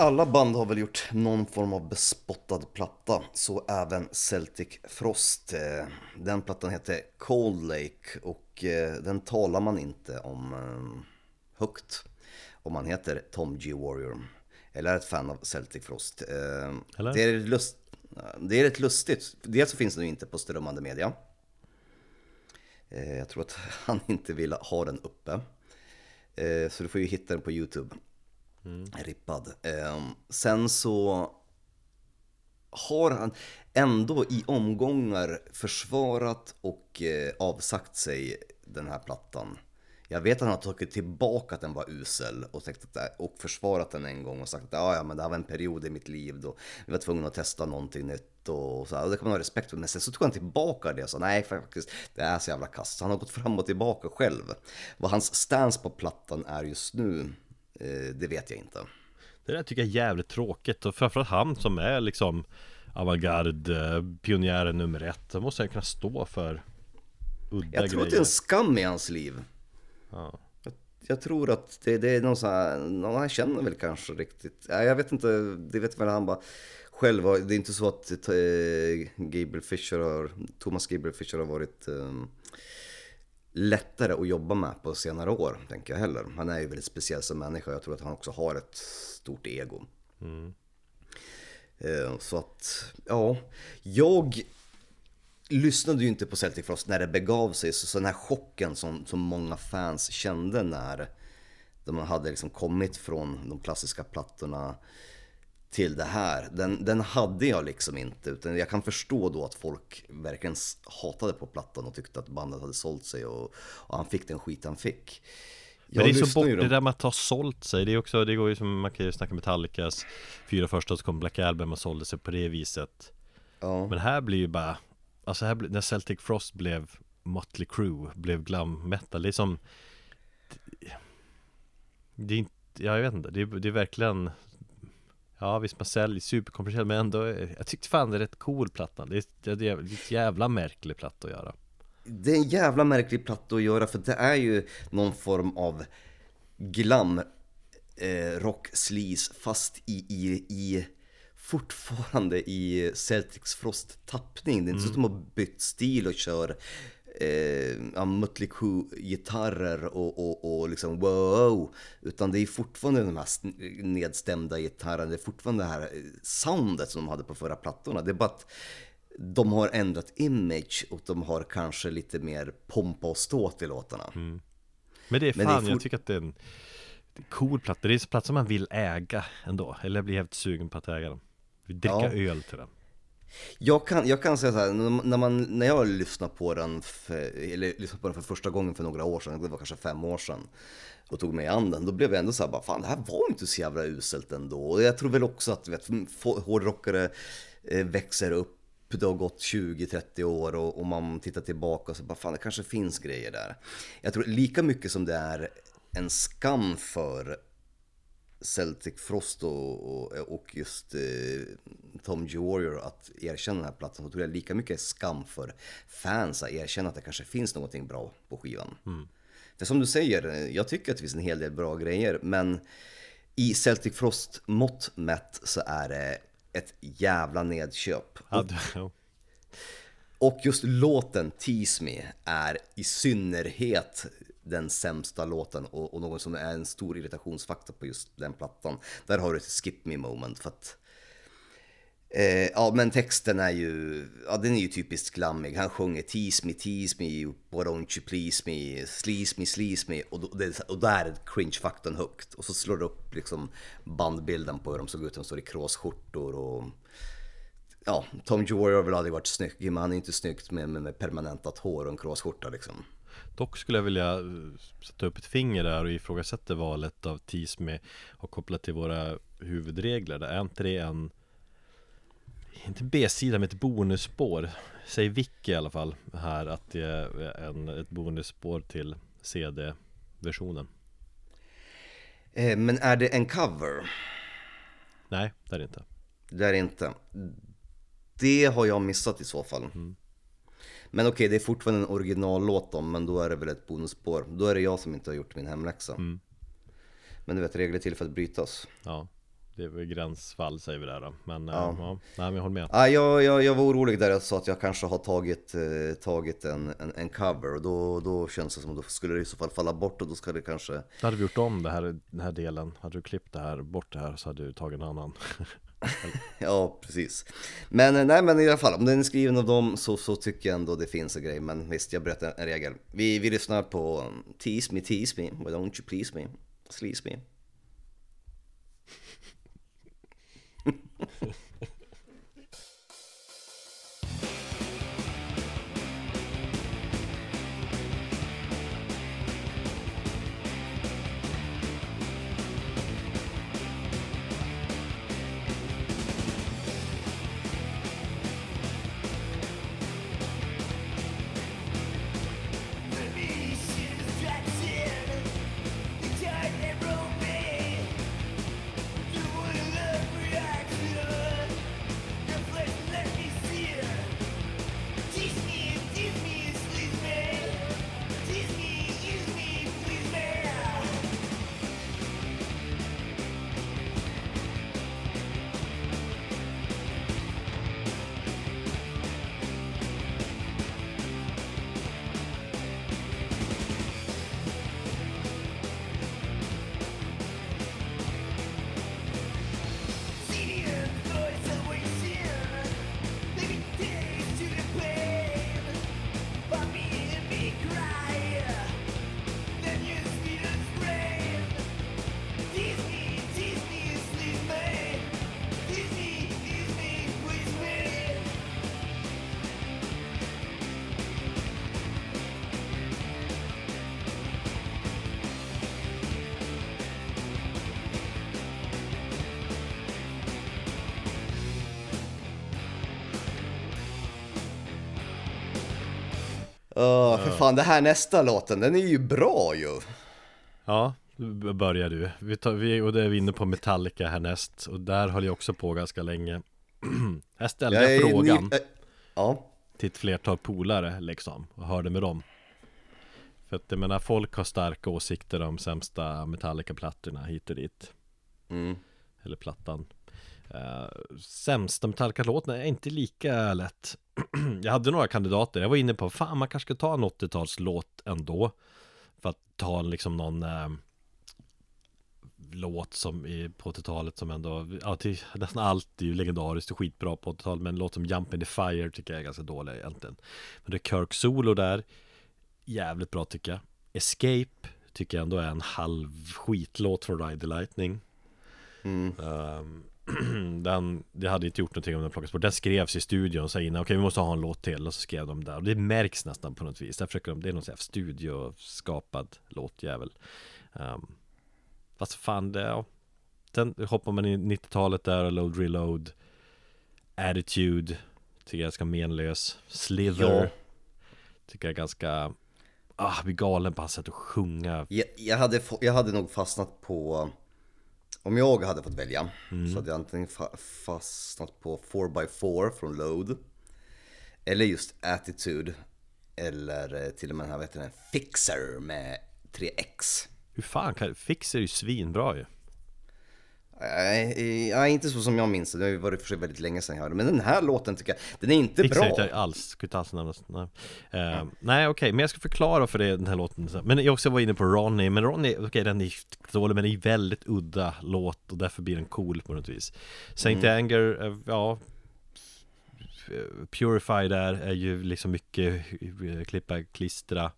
Alla band har väl gjort någon form av bespottad platta, så även Celtic Frost. Eh, Den plattan heter Cold Lake och eh, den talar man inte om eh, högt om man heter Tom G. Warrior eller är ett fan av Celtic Frost. Eller? Det är, lust, det är rätt lustigt. Dels så finns den ju inte på strömmande media. Jag tror att han inte vill ha den uppe. Så du får ju hitta den på YouTube. Mm. Rippad. Eh, Sen så har han ändå i omgångar försvarat och eh, avsagt sig den här plattan Jag vet att han har tagit tillbaka att den var usel och, att, det- och försvarat den en gång och sagt att ja, ja, men det här var en period i mitt liv då vi var tvungna att testa någonting nytt och så här. Och det kan man ha respekt för. Men sen så tog han tillbaka det och sa nej faktiskt, det är så jävla kast. Så han har gått fram och tillbaka själv. Vad hans stance på plattan är just nu, det vet jag inte. Det där tycker jag är jävligt tråkigt och framförallt han som är liksom avantgarde, eh, pionjären nummer ett Då måste han kunna stå för udda Jag tror att det är grejer en skam i hans liv. ja. Jag, jag tror att det, det är någon sån här, någon han känner väl kanske riktigt. Jag vet inte, det vet väl han bara själv. Det är inte så att eh, Gabriel Fisher har, Thomas Gabriel Fisher har varit eh, lättare att jobba med på senare år, tänker jag heller. Han är ju väldigt speciell som människa. Jag tror att han också har ett stort ego. Eh, Så att, ja, jag lyssnade ju inte på Celtic Frost när det begav sig, så, så den här chocken som, som många fans kände när de hade liksom kommit från de klassiska plattorna till det här, den, den hade jag liksom inte. Utan jag kan förstå då att folk verkligen hatade på plattan och tyckte att bandet hade sålt sig och, och han fick den skit han fick. Men det är så bort, det där med att ha sålt sig Det är också, det går ju som, man kan ju snacka Metallicas Fyra första så kom Black Album och sålde sig på det viset Ja. Men här blir ju bara Alltså här, när Celtic Frost blev Motley Crue, blev glam metal Det är som Det är inte, ja, jag vet inte, det är, det är verkligen Ja visst man säljer superkommersiellt men ändå Jag tyckte fan det är rätt cool plattan. Det är, det är, det är ett jävla märklig platta att göra. Det är en jävla märklig platta att göra för det är ju någon form av glam eh, rock sleaze fast i, i, i fortfarande i Celtics Frost tappning. Det är inte så att de har bytt stil och kör eh, ja, Mötley Crüe-gitarrer och, och, och liksom wow. Utan det är fortfarande de här nedstämda gitarrerna, det är fortfarande det här eh, soundet som de hade på förra plattorna. Det är bara att de har ändrat image och de har kanske lite mer pompa och ståt i låtarna. Men det är Men det är fan, fort- jag tycker att det är en cool platta Det är en platta som man vill äga ändå Eller jag blir helt sugen på att äga den dricka Ja. öl till den jag kan, jag kan säga så här, när- man, när jag lyssnade på den, för, eller lyssnade på den för första gången för några år sedan, det var kanske fem år sedan, och tog mig an den, då blev jag ändå så här, bara, fan det här var inte så jävla uselt ändå. Och jag tror väl också att vet, hårdrockare eh, växer upp, det har gått 20-30 år och, och man tittar tillbaka och så bara, fan det kanske finns grejer där. Jag tror lika mycket som det är en skam för Celtic Frost och, och, och just eh, Tom G. Warrior att erkänna den här plattan så tror jag lika mycket skam för fans att erkänna att det kanske finns någonting bra på skivan. För som du säger, jag tycker att det finns en hel del bra grejer men i Celtic Frost mått mätt så är det ett jävla nedköp. ja. Och just låten Tease Me är i synnerhet den sämsta låten och, och någon som är en stor irritationsfaktor på just den plattan. Där har du ett skip me moment för att Eh, ja men texten är ju, ja den är ju typiskt glammig. Han sjunger tease me, tease me, why don't you please me, sleaze me, sleaze me. Och, då, det, och där är cringe-faktorn högt. Och så slår det upp liksom bandbilden på hur de såg ut. De står i kråsskjortor och ja, Tom Jory har väl aldrig varit snygg, men han är inte snyggt med, med, med permanentat hår och en kråsskjorta liksom. Dock skulle jag vilja eh, sätta upp ett finger där och ifrågasätta valet av Tease med och koppla till våra huvudregler. Det är inte det en inte B-sida med ett bonusspår Säger Vicky i alla fall här att det är en, ett bonusspår till CD-versionen Eh, men är det en cover? Nej, det är det inte Det är det inte. Det har jag missat i så fall. Men okej, det är fortfarande en originallåt då, men då är det väl ett bonusspår. Då är det jag som inte har gjort min hemläxa. Men du vet, regler till för att brytas. Ja, det är väl gränsfall säger vi där då Men ja, Ja. ja nej men jag håller med Ah, jag, jag, jag var orolig där jag sa att jag kanske har tagit, eh, tagit en, en, en cover och då, då känns det som att då skulle det i så fall falla bort och då ska det kanske Då hade vi gjort om det här, den här delen Hade du klippt det här, bort det här så hade du tagit en annan Ja, precis. Men eh, nej, men i alla fall, om den är skriven av dem så, så tycker jag ändå det finns en grej. Men visst, jag bröt en, en regel. Vi, vi lyssnar på Tease Me, Tease Me, Why Don't You Please Me, Sleaze Me. Åh, för fan, det här nästa låten, den är ju bra ju. Ja, börjar du. Vi tar, vi, och det är vi inne på Metallica härnäst. Och där höll jag också på ganska länge. Här ställde jag, är frågan ny- äh, Ja, till ett flertal polare liksom. Och hörde med dem. För att jag menar, folk har starka åsikter om sämsta Metallica-plattorna hit och dit. mm. Eller plattan. Uh, sämsta Metallica-låten är inte lika lätt. jag hade några kandidater. Jag var inne på, fan man kanske ska ta en 80-talslåt ändå. För att ta liksom någon eh, låt som i, på 80-talet som ändå, ja till, nästan allt är ju legendariskt och skitbra på 80-talet. Men en låt som Jump in the Fire tycker jag är ganska dålig egentligen. Men det är Kirk Solo där. Jävligt bra tycker jag. Escape tycker jag ändå är en halv skitlåt från Ride the Lightning. Mm. Ehm, den, det hade inte gjort någonting om den plockades bort. Den skrevs i studion och sa innan, okej vi måste ha en låt till. Och så skrev de där, och det märks nästan på något vis. Där försöker de, det är någon sån här studioskapad låtjävel. Um, Fast fan det, ja. Sen hoppar man in i 90-talet där Load Reload Attitude Tycker jag är ganska menlös. Slither Ja. Tycker jag är ganska Ah, blir galen på hans sätt att sjunga. Jag, jag, hade, jag hade nog fastnat på, om jag hade fått välja, Mm. så hade jag antingen fa- fastnat på 4x4 från Load, eller just Attitude, eller eh, till och med den här, vad heter den, Fixer med 3X. Hur fan kan, Fixer är ju svinbra ju Nej, inte så som jag minns det. Det har ju varit för sig väldigt länge sedan jag hörde. Men den här låten tycker jag, den är inte Fixar bra. inte alls, skulle inte alls nämnas Nej, nej okej, men jag ska förklara för dig den här låten. Men jag också var inne på Ronny, men Ronny, okej den är dålig men det är väldigt udda låt och därför blir den cool på något vis Saint Anger, eh, ja Purify där är ju liksom mycket eh, klippa, klistra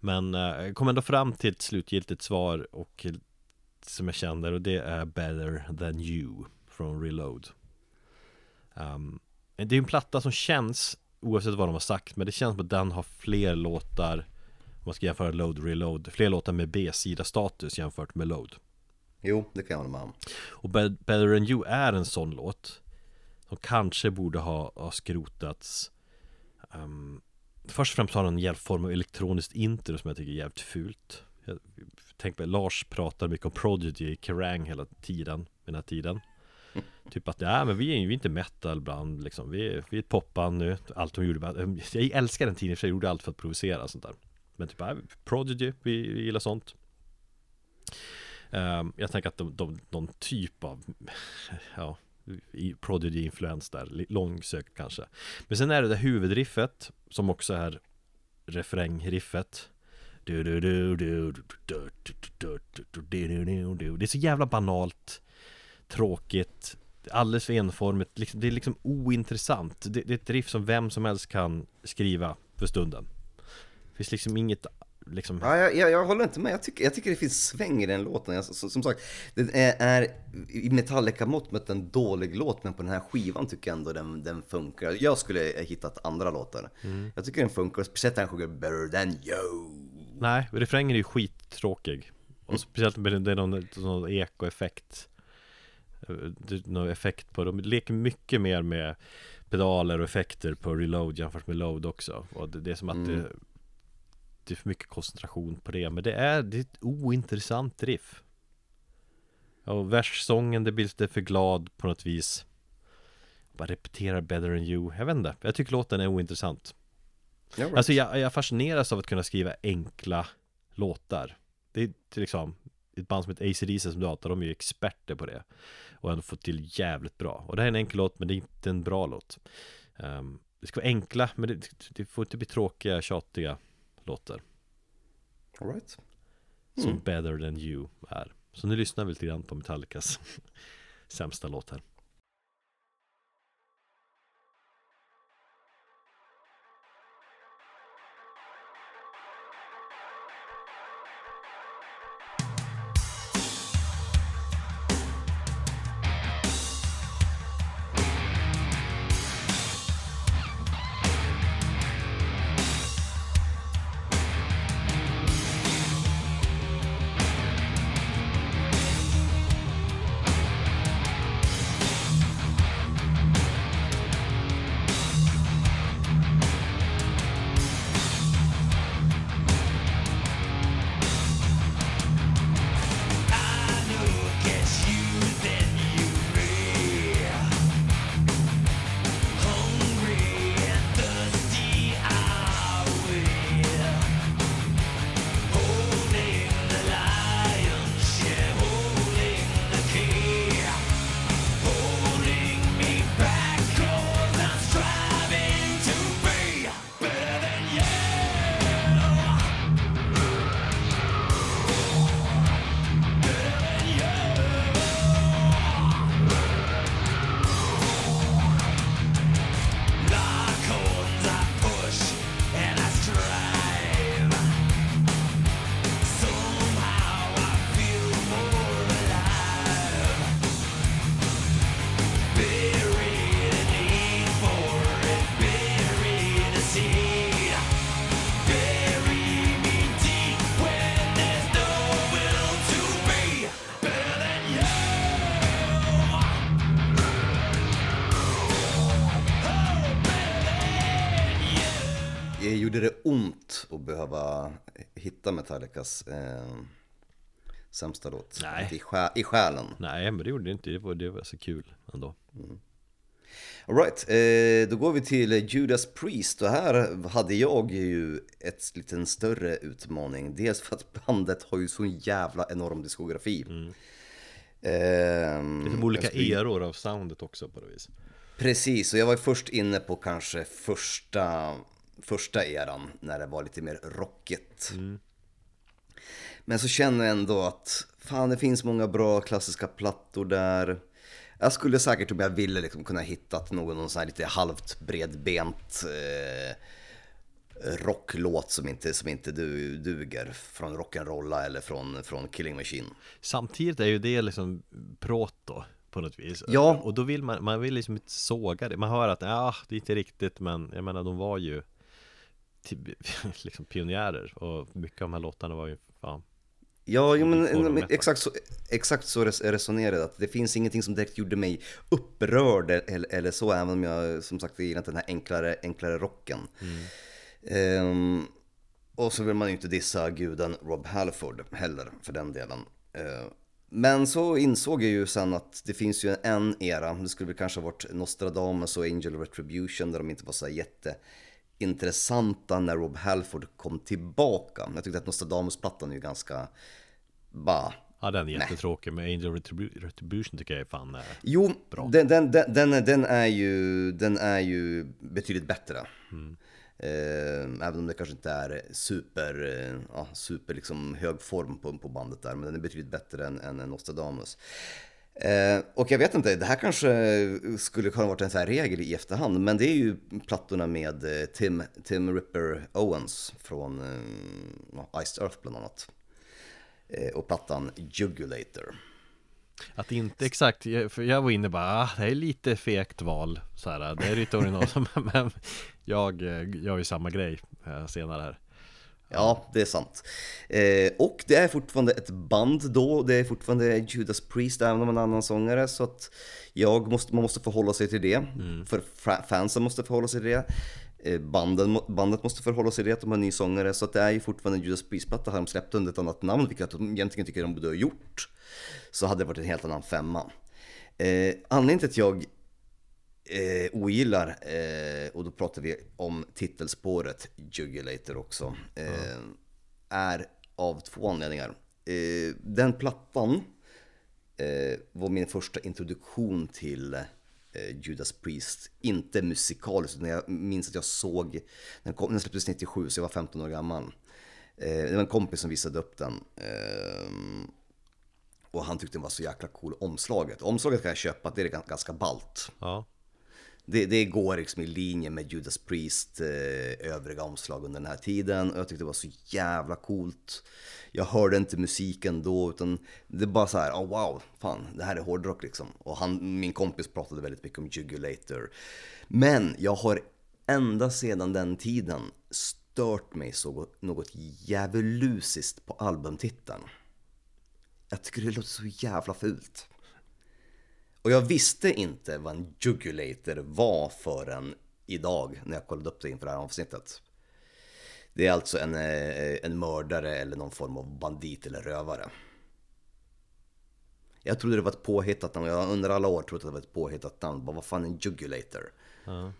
Men kom ändå fram till ett slutgiltigt svar och som jag känner och det är Better than you från Reload. Um, det är en platta som känns, oavsett vad de har sagt, men det känns som att den har fler låtar Om man ska jämföra Load Reload, fler låtar med B-sida status jämfört med Load. Jo, det kan jag hålla med om. Och Be- Better Than You är en sån låt Som kanske borde ha, ha skrotats. Um, Först och främst har den en jävla form av elektroniskt intro som jag tycker är jävligt fult. Jag, Tänk på Lars pratar mycket om Prodigy i Kerrang hela tiden, den här tiden. Typ att, ja men vi är ju inte metal bland liksom, vi är, vi är ett popband nu. Allt de gjorde, jag älskar den tiden för jag gjorde allt för att provocera sånt där. Men typ, ja, Prodigy, vi, vi gillar sånt. Ehm, Jag tänker att de, de, någon typ av Ja Prodigy-influens där, långsökt kanske. Men sen är det det huvudriffet Som också är refrängliffet Det är så jävla banalt Tråkigt Alldeles för enformigt liksom, Det är liksom ointressant det, är ett riff som vem som helst kan skriva för stunden Det finns liksom inget liksom Ja, jag, jag, jag håller inte med. Jag tycker, jag tycker det finns sväng i den låten. Jag, som, som sagt, den är, är i Metallica-mått mätt en dålig låt, men på den här skivan tycker jag ändå den, den funkar. Jag skulle ha hittat andra låtar. Jag tycker den funkar, speciellt när han sjunger 'Better than you' Nej, refrängen är ju skittråkig. Och speciellt med det, är någon, någon ekoeffekt. Eh, någon effekt på, de leker mycket mer med pedaler och effekter på reload jämfört med load också. Och det, det är som att det, det är för mycket koncentration på det. Men det är, det är ett ointressant riff. Och verssången, det blir lite för glad på något vis. Bara repeterar better than you. Jag vet inte, jag tycker låten är ointressant Ja. Alltså jag, jag fascineras av att kunna skriva enkla låtar. Det är till liksom ett band som heter AC/DC som dator, de är ju experter på det. Och ändå fått till jävligt bra. Och det här är en enkel låt, men det är inte en bra låt. Ehm, Det ska vara enkla, men det, det får inte bli tråkiga, tjatiga låtar. All right. Som Better than you är. Så nu lyssnar vi lite grann på Metallicas sämsta låt här behöva hitta Metallicas eh, sämsta låt? Nej. I, sjä, I själen. Nej men det gjorde det inte, det var, det var så kul ändå Alright, eh, då går vi till Judas Priest och här hade jag ju ett liten större utmaning. Dels för att bandet har ju så jävla enorm diskografi. Mm. Ehm, Det är som olika skulle- eror av soundet också på det vis Precis, och jag var först inne på kanske första, första eran när det var lite mer rockigt. Men så känner jag ändå att fan det finns många bra klassiska plattor där. Jag skulle säkert om jag ville liksom kunna hittat någon, någon sån här lite halvt bredbent eh, rocklåt som inte, som inte du, duger från Rock'n'Rolla eller från, från Killing Machine. Samtidigt är ju det liksom proto på något vis Ja. Och då vill man, man vill liksom inte såga det Man hör att ja, det är inte riktigt men jag menar de var ju liksom pionjärer och mycket av de här låtarna var ju fan Ja, jo, men, men exakt så, exakt så res- resonerade jag. Att det finns ingenting som direkt gjorde mig upprörd eller, eller så, även om jag som sagt gillar den här enklare, enklare rocken. Ehm, och så vill man ju inte dissa guden Rob Halford heller, för den delen. Ehm, men så insåg jag ju sen att det finns ju en era, det skulle väl kanske ha varit Nostradamus och Angel Retribution, där de inte var så här jätteintressanta när Rob Halford kom tillbaka. Jag tyckte att Nostradamus-plattan är ju ganska, bara, Ja den är jättetråkig med Angel Retribu- Retribution tycker jag är fan eh, Jo, den, den, den, den, är- den, är ju, den är ju betydligt bättre. Eh, även om det kanske inte är super, eh, super liksom hög form på, på bandet där, men den är betydligt bättre än, än Nostradamus. Eh, och jag vet inte, det här kanske skulle kunna varit en sån här regel i efterhand, men det är ju plattorna med eh, Tim, Tim Ripper Owens från eh, Iced Earth bland annat. Eh, och plattan Jugulator. Att inte exakt, för jag var inne bara, ah, det här är lite fegt val så här, Det är lite original men jag eh, gör ju samma grej eh, senare här Ja, det är sant. Eh, och det är fortfarande ett band då, det är fortfarande Judas Priest även om en annan sångare. Så att jag måste, man måste förhålla sig till det. För fra- fansen måste förhålla sig till det. Eh, banden, bandet måste förhålla sig till det, att de har en ny sångare. Så att det är ju fortfarande en Judas Priest-platta. Hade de släppt under ett annat namn, vilket de egentligen tycker de borde ha gjort. Så hade det varit en helt annan femma. Eh, anledningen till att jag eh, ogillar, eh, och då pratar vi om titelspåret Jugulator också, eh, är av två anledningar. Eh, den plattan eh, var min första introduktion till eh, Judas Priest. Inte musikaliskt, utan jag minns att jag såg, den, kom, den släpptes 97 så jag var 15 år gammal. Eh, det var en kompis som visade upp den. Eh, och han tyckte den var så jäkla cool, omslaget. Omslaget kan jag köpa, det är ganska, ganska ballt. Ja, det, det går liksom i linje med Judas Priest eh, övriga omslag under den här tiden och jag tyckte det var så jävla coolt. Jag hörde inte musiken då utan det bara så här, oh wow, fan det här är hårdrock liksom. Och han, min kompis pratade väldigt mycket om Jugulator. Men jag har ända sedan den tiden stört mig så något djävulusiskt på albumtiteln. Jag tycker det låter så jävla fult. Och jag visste inte vad en jugulator var förrän idag när jag kollade upp det inför det här avsnittet. Det är alltså en, eh, en mördare eller någon form av bandit eller rövare. Jag trodde det var ett påhittat namn, jag under alla år trott att det var ett påhittat namn. Bara, vad fan är en jugulator? ja.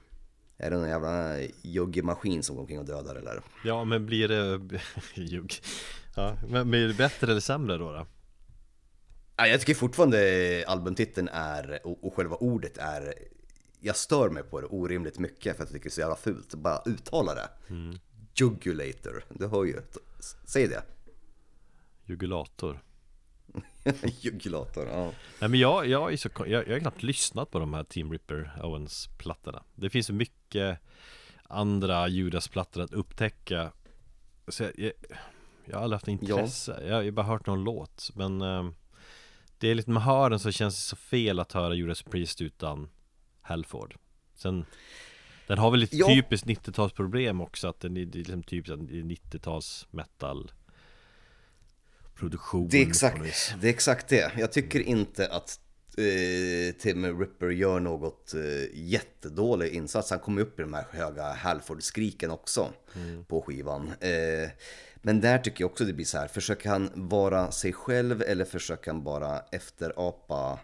Är det någon jävla juggemaskin som går omkring och dödar eller? ja men blir det ljug Ja, men blir det bättre eller sämre då? då? Ja, Jag tycker fortfarande albumtiteln är, och själva ordet är, jag stör mig på det orimligt mycket för att jag tycker det är så jävla fult. Bara uttala det. Jugulator, du hör ju. Säg det. Jugulator Jugulator, ja. Nej men jag, jag, är så, jag, jag har knappt lyssnat på de här Team Ripper Owens plattorna Det finns så mycket andra Judas-plattor att upptäcka Så jag, jag, jag har aldrig haft intresse Jag har bara hört någon låt Men eh, Det är lite, man hör den så känns det så fel att höra Judas Priest utan Halford Sen Den har väl lite Ja. typiskt 90-talsproblem också Att den är, det är liksom typiskt 90-tals metal Produktion Det är, exakt, det är exakt det. Jag tycker inte att eh, Tim Ripper gör något eh, jättedålig insats. Han kommer upp i de här höga Halford-skriken också på skivan. Eh, men där tycker jag också det blir så här, försöker han vara sig själv eller försöker han bara efterapa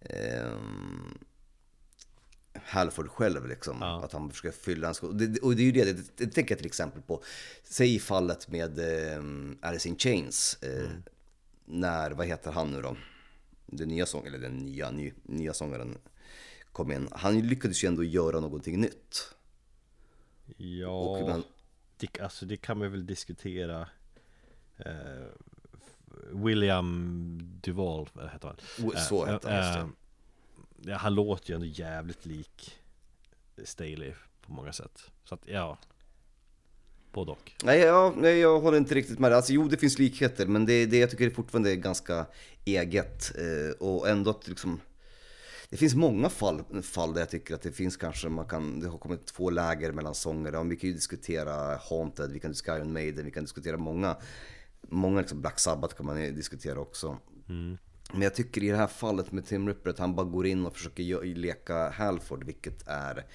ehm, Halford själv liksom. Att han försöker fylla en sko- och det, och det är ju det, det, det tänker jag till exempel på. Säg i fallet med eh, Alice in Chains. Eh, När, vad heter han nu då? Den nya sångaren, eller den nya, ny, nya sångaren kom in. Han lyckades ju ändå göra någonting nytt. Ja, Och man- det, alltså det kan man väl diskutera eh, William Duval, vad heter han? O- så Eh, heter han, just det. eh, ja, Han låter ju ändå jävligt lik Staley på många sätt Så att ja Både och Nej, ja, nej, jag håller inte riktigt med. Alltså, jo, det finns likheter, men det, det jag tycker fortfarande är ganska eget. Eh, och ändå att liksom... Det finns många fall, fall där jag tycker att det finns kanske, man kan, det har kommit två läger mellan sånger. Ja, vi kan ju diskutera Haunted, vi kan diskutera Iron Maiden, vi kan diskutera många, många liksom Black Sabbath kan man diskutera också. Men jag tycker i det här fallet med Tim Ripper att han bara går in och försöker leka Halford, vilket är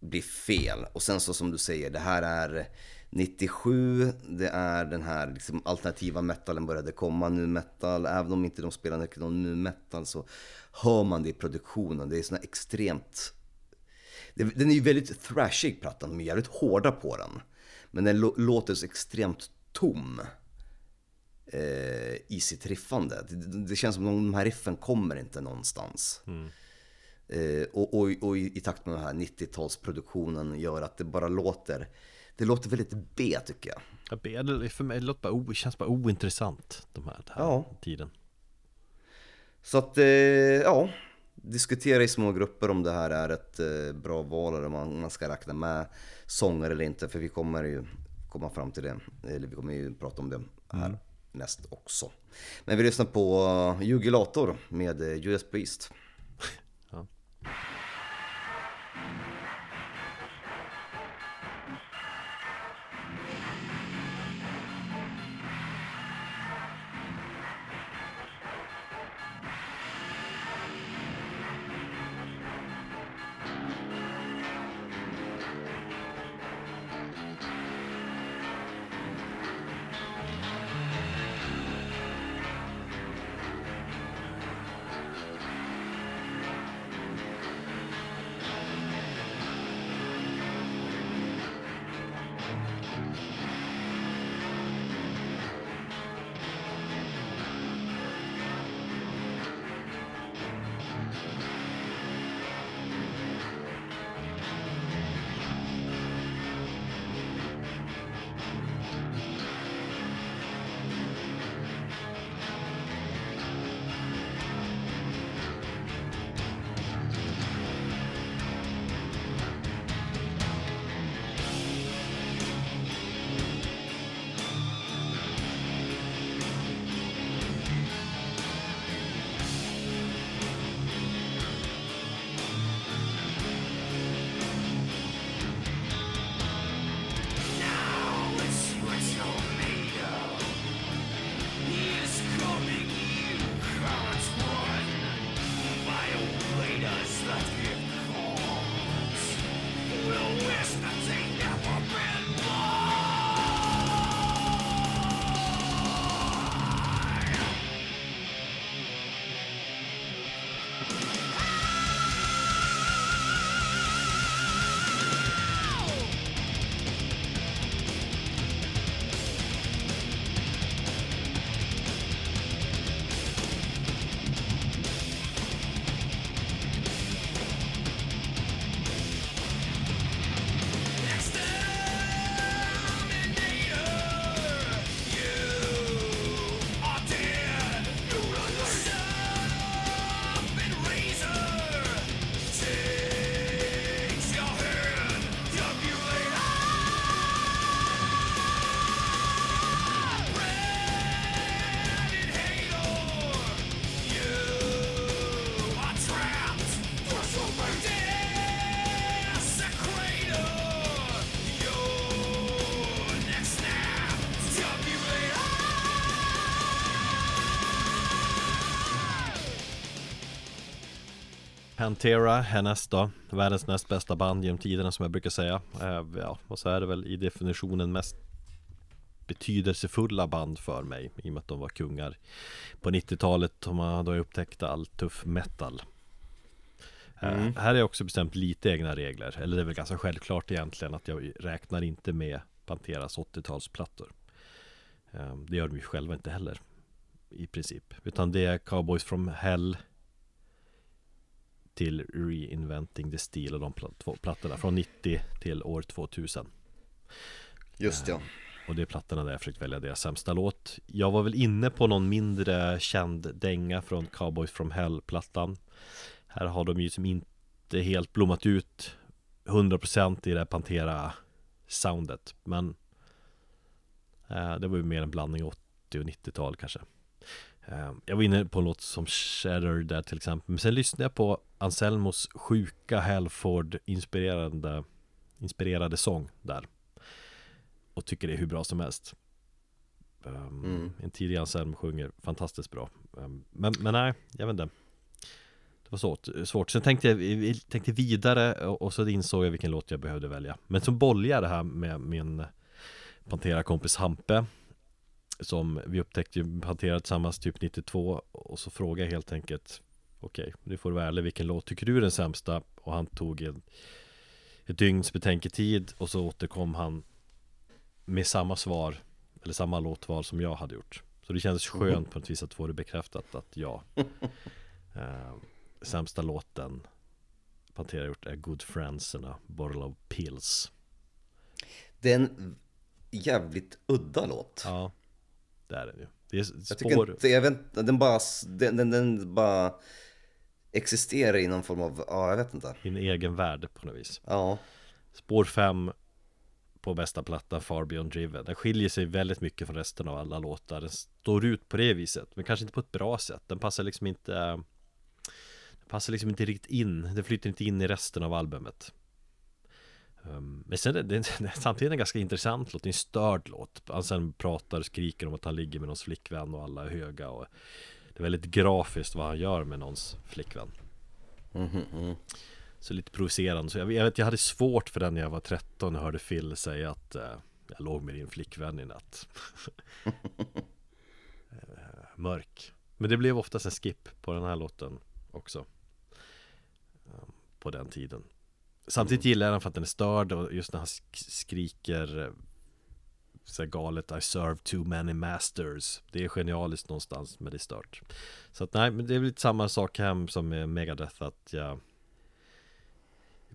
blir fel. Och sen så som du säger, det här är 97, det är den här liksom alternativa metalen började komma, nu metal, även om inte de spelar någon nu metal så hör man det i produktionen, det är såna extremt den är ju väldigt thrashig plattan, de är jävligt hårda på den. Men den lå- låter så extremt tom eh, i sitt riffande. Det, känns som att de här riffen kommer inte någonstans. Eh, och, och, och i, i takt med den här 90-talsproduktionen gör att det bara låter, det låter väldigt B tycker jag. Jag ber, det- för mig det låter bara o, känns bara ointressant de här, den här Ja. tiden Så att, eh, ja, diskutera i små grupper om det här är ett eh, bra val eller om man, man ska räkna med sånger eller inte. För vi kommer ju komma fram till det, eller vi kommer ju prata om det här näst också. Men vi lyssnar på Jugilator med eh, Judas Priest. Pantera härnäst då Världens näst bästa band genom tiderna som jag brukar säga. Eh, Ja, och så är det väl i definitionen mest betydelsefulla band för mig I och med att de var kungar på 90-talet och man då upptäckte all tuff metal. Eh, Här är också bestämt lite egna regler Eller det är väl ganska självklart egentligen att jag räknar inte med Panteras 80-talsplattor Eh, Det gör de ju själva inte heller I princip. Utan det är Cowboys from Hell Till Reinventing the Steel och de pl- två plattorna Från 90 till år 2000 Just ja. Och det är plattorna där jag försökt välja deras sämsta låt. Jag var väl inne på någon mindre känd dänga från Cowboys from Hell-plattan. Här har de ju som inte helt blommat ut 100% i det här Pantera-soundet Men eh, Det var ju mer en blandning 80 och 90-tal kanske. eh, Jag var inne på en låt som Shatter där till exempel Men sen lyssnade jag på Anselmos sjuka Halford-inspirerande Inspirerade sång där och tycker det är hur bra som helst. Um, Mm. En tidig Anselm sjunger fantastiskt bra. Um, men, men nej, jag vet inte. Det var svårt. svårt. Sen tänkte jag tänkte vidare och, så insåg jag vilken låt jag behövde välja. Men bollade jag det här med min Pantera-kompis Hampe. Som vi upptäckte Pantera tillsammans typ 92 och så frågade jag helt enkelt Okej, nu får du vara ärlig, vilken låt tycker du är den sämsta? Och han tog en, ett dygns betänketid och så återkom han med samma svar eller samma låtval som jag hade gjort. Så det kändes skönt på något vis att få det bekräftat att ja eh, Sämsta låten Pantera gjort är Good Friends and a Bottle of Pills Det är en jävligt udda låt. Ja Det är den ju. Det är Jag tycker spår inte, jag vet den bara, den, den, den bara existerar i någon form av, ja jag vet inte. i en egen värld på något vis. Ja, Spår 5 på bästa platta Far Beyond Driven. Den skiljer sig väldigt mycket från resten av alla låtar. Den står ut på det viset Men kanske inte på ett bra sätt. Den passar liksom inte Den passar liksom inte riktigt in. Den flyter inte in i resten av albumet. Um, Men sen är det, det är samtidigt en ganska intressant låt Det är en störd låt Han sen pratar skriker om att han ligger med någons flickvän och alla är höga och Det är väldigt grafiskt vad han gör med någons flickvän så lite provocerande. Så jag, jag vet, jag hade svårt för den när jag var 13 och hörde Phil säga att eh, jag låg med din flickvän i natt. Eh, Mörk. Men det blev oftast en skip på den här låten också. Eh, På den tiden. Samtidigt gillar jag den för att den är störd och just när han sk- skriker eh, så galet I serve too many masters. Det är genialiskt någonstans men det är stört. Så att nej, men det är väl lite samma sak här som med Megadeth att jag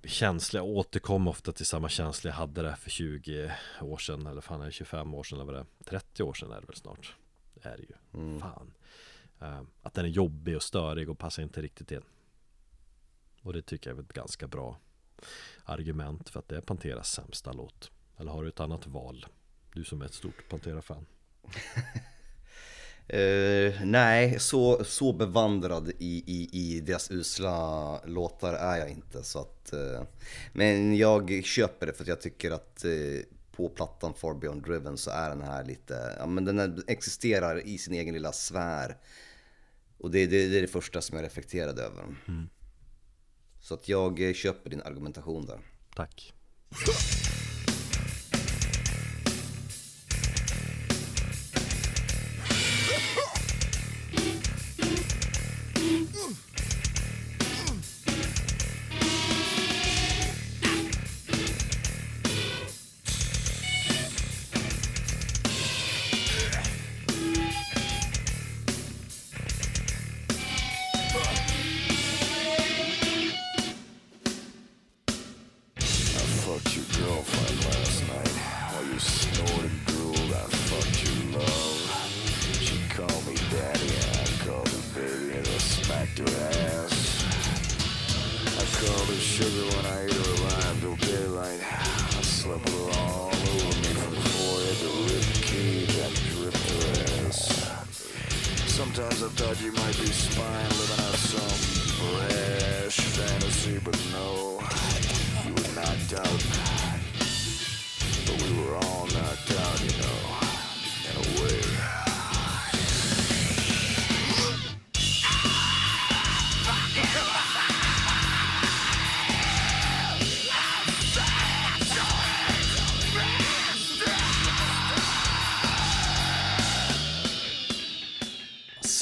känsla, jag återkom ofta till samma känsla jag hade det för 20 år sedan eller fan är det 25 år sedan eller vad det är? 30 år sedan är det väl snart. Det är det ju, fan. Eh, Att den är jobbig och störig och passar inte riktigt in. Och det tycker jag är ett ganska bra argument för att det är Panteras sämsta låt Eller har du ett annat val? Du som är ett stort Pantera-fan Eh, nej, så, så bevandrad i, i, i deras usla låtar är jag inte. Så att, eh, men jag köper det för att jag tycker att eh, på plattan Far Beyond Driven så är den här lite, ja men den existerar i sin egen lilla sfär. Och det, det, det är det första som jag reflekterade över. Så att jag eh, köper din argumentation där. Tack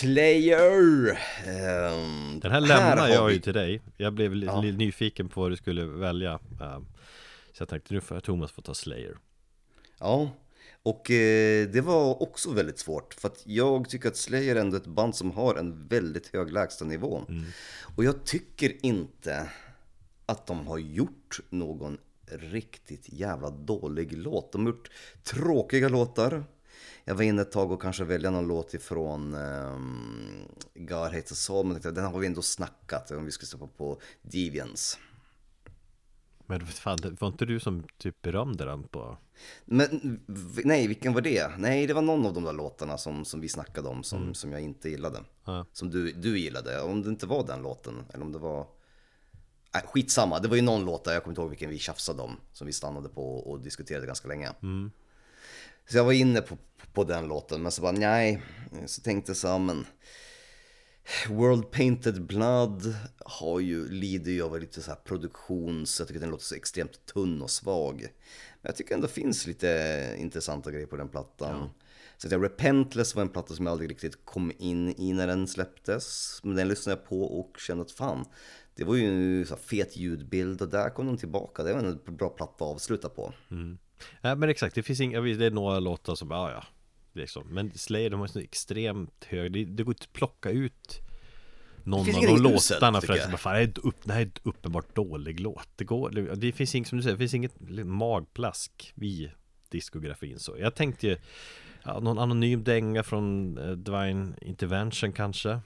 Slayer! Ehm, Den här lämnar har jag vi- ju till dig Jag blev Ja. lite nyfiken på vad du skulle välja eh, Så jag tänkte nu får Thomas få ta Slayer Ja, och eh, det var också väldigt svårt för att jag tycker att Slayer ändå är ett band som har en väldigt hög lägstanivå. Och jag tycker inte att de har gjort någon riktigt jävla dålig låt. De har gjort tråkiga låtar. Jag var inne ett tag och kanske välja någon låt ifrån um, God Hates Us All, men tänkte, den har vi ändå snackat om vi skulle stoppa på Deviants. Men fan, var inte du som typ berömde den på Men nej, vilken var det? Nej, det var någon av de där låtarna som, som vi snackade om som, som jag inte gillade. Ja. Som du, du gillade. Om det inte var den låten, eller om det var... Nej, skitsamma, det var ju någon låt där, jag kommer inte ihåg vilken vi tjafsade om. Som vi stannade på och diskuterade ganska länge. Så jag var inne på, på den låten, men så bara nej. Så tänkte jag så men... World Painted Blood har ju, lider ju av lite så här produktions, jag tycker den låter så extremt tunn och svag. Men jag tycker ändå finns lite intressanta grejer på den plattan. Så att jag, Repentless var en platta som jag aldrig riktigt kom in i när den släpptes. Men den lyssnade jag på och kände att fan, det var ju en så fet ljudbild och där kom de tillbaka. Det var en bra platta att avsluta på. Nej men exakt, det finns inga, det är några låtar som, ja ja liksom. Men Slayer de har så extremt hög, det, det går inte att plocka ut någon av de inget uselt, låtarna för att bara, fan, det, är upp, det här är ett uppenbart dålig låt. Det går, det, det finns inget som du säger, det finns inget magplask i diskografin så. Jag tänkte ju ja, någon anonym dänga från eh, Divine Intervention kanske.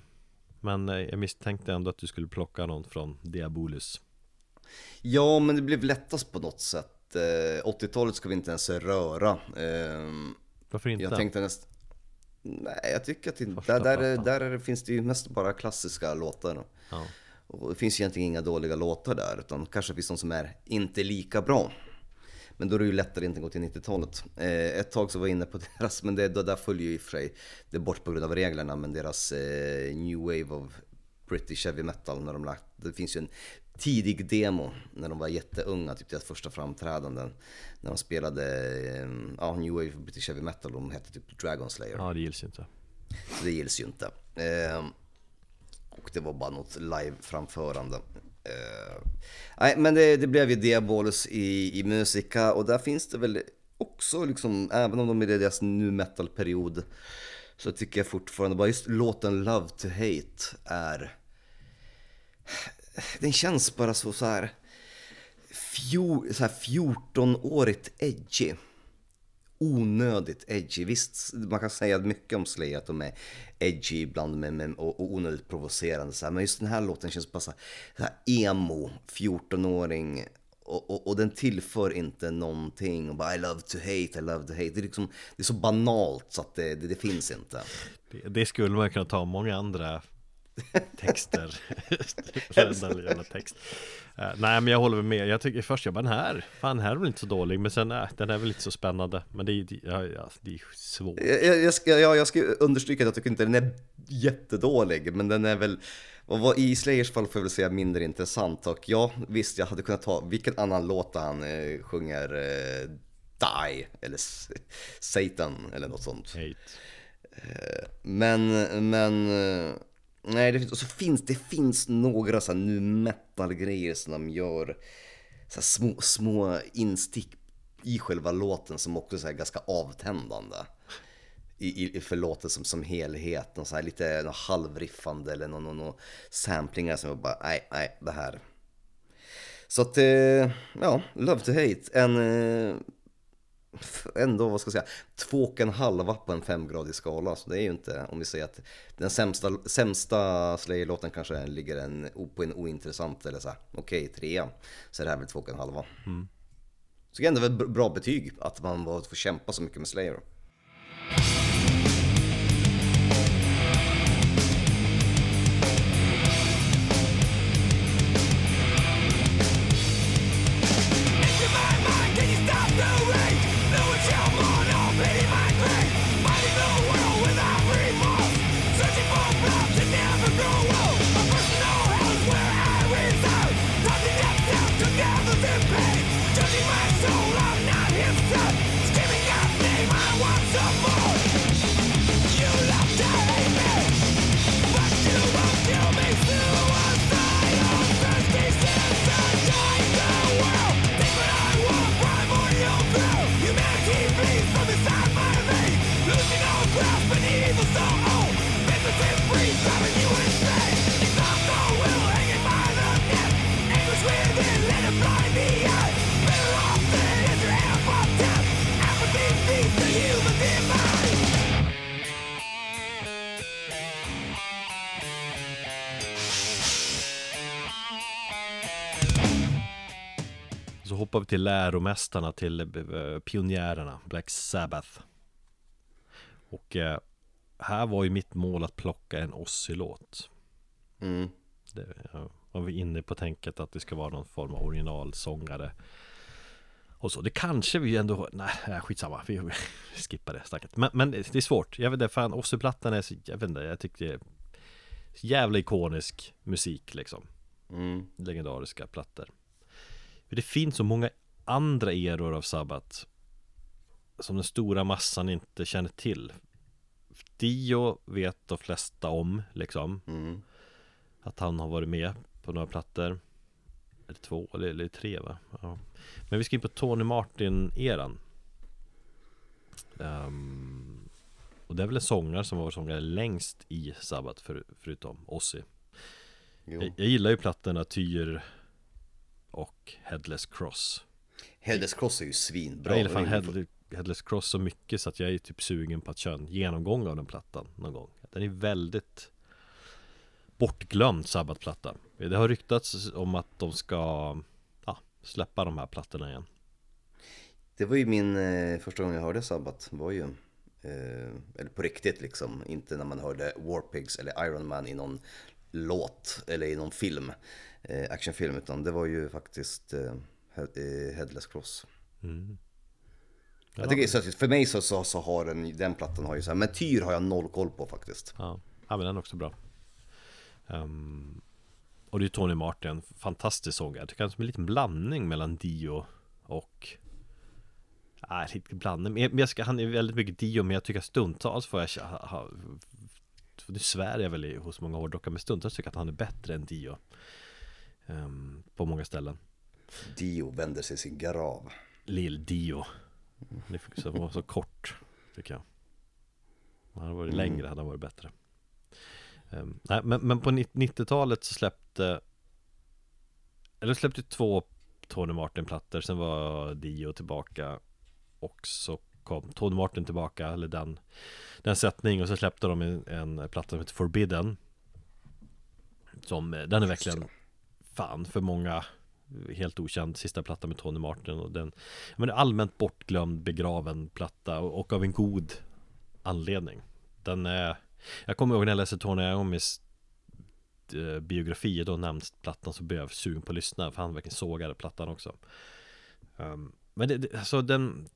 Men eh, jag misstänkte ändå att du skulle plocka någon från Diabolus. Ja, men det blev lättast på något sätt. Eh, 80-talet ska vi inte ens röra. Ehm, Varför inte? Jag tänkte nästan... Nej, jag tycker att det, där, där, där är det- finns det ju mest bara klassiska låtar. Ja. Och det finns egentligen inga dåliga låtar där, utan kanske finns de som är inte lika bra. Men då är det ju lättare att inte gå till 90-talet. Eh, ett tag så var jag inne på deras, men det, då, där följer ju i och för sig det är bort på grund av reglerna, men deras eh, New Wave of British Heavy Metal, när de lagt, det finns ju en tidig demo när de var jätteunga, typ deras första framträdanden. När de spelade eh, ja, New Wave British Heavy Metal, de hette typ Dragon Slayer. ja, det gills ju inte Så det gills ju inte. Eh, och det var bara något live-framförande. Eh, nej, men det, det blev ju Diabolus i, i musika och där finns det väl också liksom, även om de är i deras nu metal-period, så tycker jag fortfarande bara just låten Love to Hate är... Den känns bara så, så här, fjol, så här 14-årigt edgy onödigt edgy. Visst, man kan säga mycket om Slay att de är edgy ibland men, men, och, och onödigt provocerande. Så här. Men just den här låten känns bara så här, så här emo, 14-åring. Och, och, och den tillför inte någonting. Och bara I love to hate, I love to hate. Det är, liksom, det är så banalt så att det, det, det finns inte. Det, det skulle man kunna ta många andra texter. Varenda jävla text. Eh, Nej men jag håller med, jag tycker först jag bara den här Fan den här är väl inte så dålig. Men sen nej, den är väl inte så spännande. Men det är ja, ja, det är svårt. Jag, jag, ska, ja, jag ska understryka att jag tycker inte den är jättedålig, men den är väl vad var, I Slayers fall får jag väl säga mindre intressant. Och ja, visst jag hade kunnat ta vilken annan låt han eh, sjunger eh, Die eller Satan eller något sånt. Hate. Men, men, eh, nej det finns, och så finns det finns några så här nu metal grejer som de gör, så här små, små instick i själva låten som också är ganska avtändande. I, i, för låten som, som helhet, någon så här lite någon halvriffande eller någon, någon, någon samplingar som jag bara, nej, nej, det här. Så att, eh, ja, Love to Hate, en eh, ändå, vad ska jag säga, två och en halva på en femgradig skala. Så det är ju inte, om vi säger att den sämsta, sämsta Slayer-låten kanske ligger en, på en ointressant eller så här, okej, trea. Så är det här väl två och en halva. Så det är ändå ett br- bra betyg att man får kämpa så mycket med Slayer. Till läromästarna, till eh, pionjärerna, Black Sabbath. Och eh, här var ju mitt mål att plocka en Ozzy-låt. Mm. Det ja, var vi inne på tänket att det ska vara någon form av originalsångare. Och så, det kanske vi ändå, nej, skitsamma, vi, vi skippar det stacket. Men, men det är svårt, jag vet inte, fan Ozzy-plattan är så, jag vet inte, jag tycker det är jävla ikonisk musik liksom. Mm. Legendariska plattor. För det finns så många andra eror av Sabbath som den stora massan inte känner till. Dio vet de flesta om liksom. Mm. Att han har varit med på några plattor Eller två, eller, eller tre va? Ja. Men vi ska in på Tony Martin-eran Ehm, Och det är väl en sångare som var sångare längst i Sabbath för, förutom Ozzy jag, jag gillar ju plattorna Tyr och Headless Cross Headless Cross är ju svinbra. Jag gillar fan Head, Headless Cross så mycket så att jag är typ sugen på att köra en genomgång av den plattan någon gång Den är väldigt bortglömd Sabbath-platta Det har ryktats om att de ska ja, släppa de här plattorna igen Det var ju min eh, första gång jag hörde Sabbath. var ju, eh, eller på riktigt liksom, inte när man hörde Warpigs eller Iron Man i någon låt eller i någon film, eh, actionfilm, utan det var ju faktiskt eh, He- Headless Cross. Jag tycker, så att för mig så, så, så har den, den plattan har ju så här, men Tyr har jag noll koll på faktiskt. Ja, ja men den är också bra. Ehm, Och det är Tony Martin, fantastisk sångare. Jag tycker han är som en liten blandning mellan Dio och Nej, lite blandning Men ska, han är väldigt mycket Dio men jag tycker stundtals får jag ha, ha, Nu svär jag väl hos många hårdrockare men stundtals tycker jag att han är bättre än Dio. Ehm, På många ställen Dio vänder sig i sin grav. Lill-Dio Det fick så vara så kort Tycker jag. Han hade varit längre hade varit bättre. Ehm, nej, men, men på 90-talet så släppte Eller släppte två Tony Martin-plattor Sen var Dio tillbaka Och så kom Tony Martin tillbaka Eller den Den sättning och så släppte de en, en platta som heter Forbidden Som, eh, den är verkligen Fan för många Helt okänd sista platta med Tony Martin och den Men allmänt bortglömd begraven platta och, och av en god anledning. Den är Jag kommer ihåg när jag läste Tony Iommis eh, biografi Då nämns plattan så blev jag sugen på att lyssna För han verkligen sågade plattan också. Ehm, Men det, det, alltså den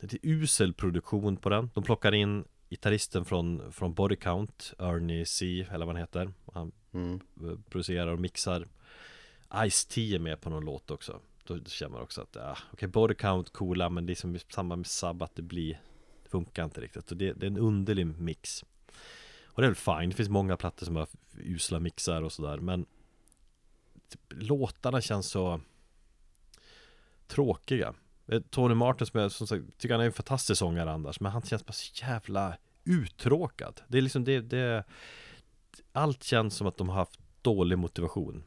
Det är usel produktion på den. De plockar in gitarristen från, från Body Count Ernie C eller vad han heter. Han Mm. eh, producerar och mixar Ice-T är med på någon låt också. Då känner man också att, ja, okej, Body Count coola men liksom i samband med Sabbath, det blir Det funkar inte riktigt, och det, det är en underlig mix. Och det är väl fine, det finns många plattor som har usla mixar och sådär men typ, Låtarna känns så Tråkiga. Eh, Tony Martin som jag som sagt, tycker han är en fantastisk sångare annars Men han känns bara så jävla uttråkad. Det är liksom det, det Allt känns som att de har haft dålig motivation.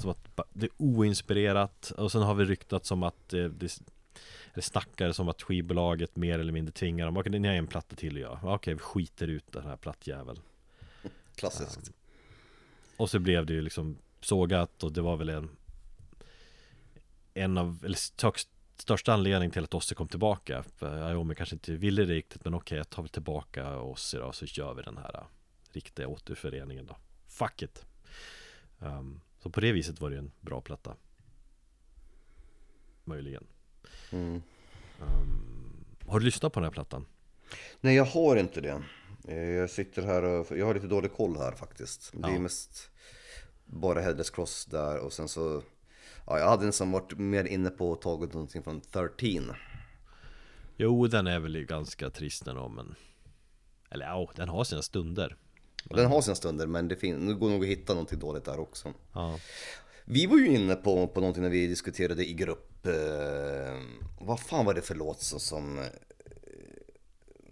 Som att det är oinspirerat Och sen har vi ryktat som att eh, det, Eller snackar som att skivbolaget mer eller mindre tvingar dem. Okej, ni har en platta till ja. Okej, vi skiter ut den här plattjäveln Klassiskt. Och så blev det ju liksom sågat och det var väl en En av, eller störst, största anledningen till att Ossi kom tillbaka. För Iommi kanske inte ville det riktigt men okej jag tar väl tillbaka Ossi då så gör vi den här Riktiga återföreningen då. Fuck it. Ehm, Så på det viset var det en bra platta Möjligen Mm. Ehm, Har du lyssnat på den här plattan? Nej, jag har inte det. Eh, Jag sitter här och jag har lite dålig koll här faktiskt. Det är Ja. mest bara Headless Cross där och sen så Ja, jag hade som varit mer inne på och tagit någonting från 13. Jo, den är väl ganska trist ändå men Eller ja, den har sina stunder Och Den har sina stunder men det, fin- det går nog att hitta någonting dåligt där också. Ja, Vi var ju inne på, på någonting när vi diskuterade i grupp. Eh, vad fan var det för låt som, som eh,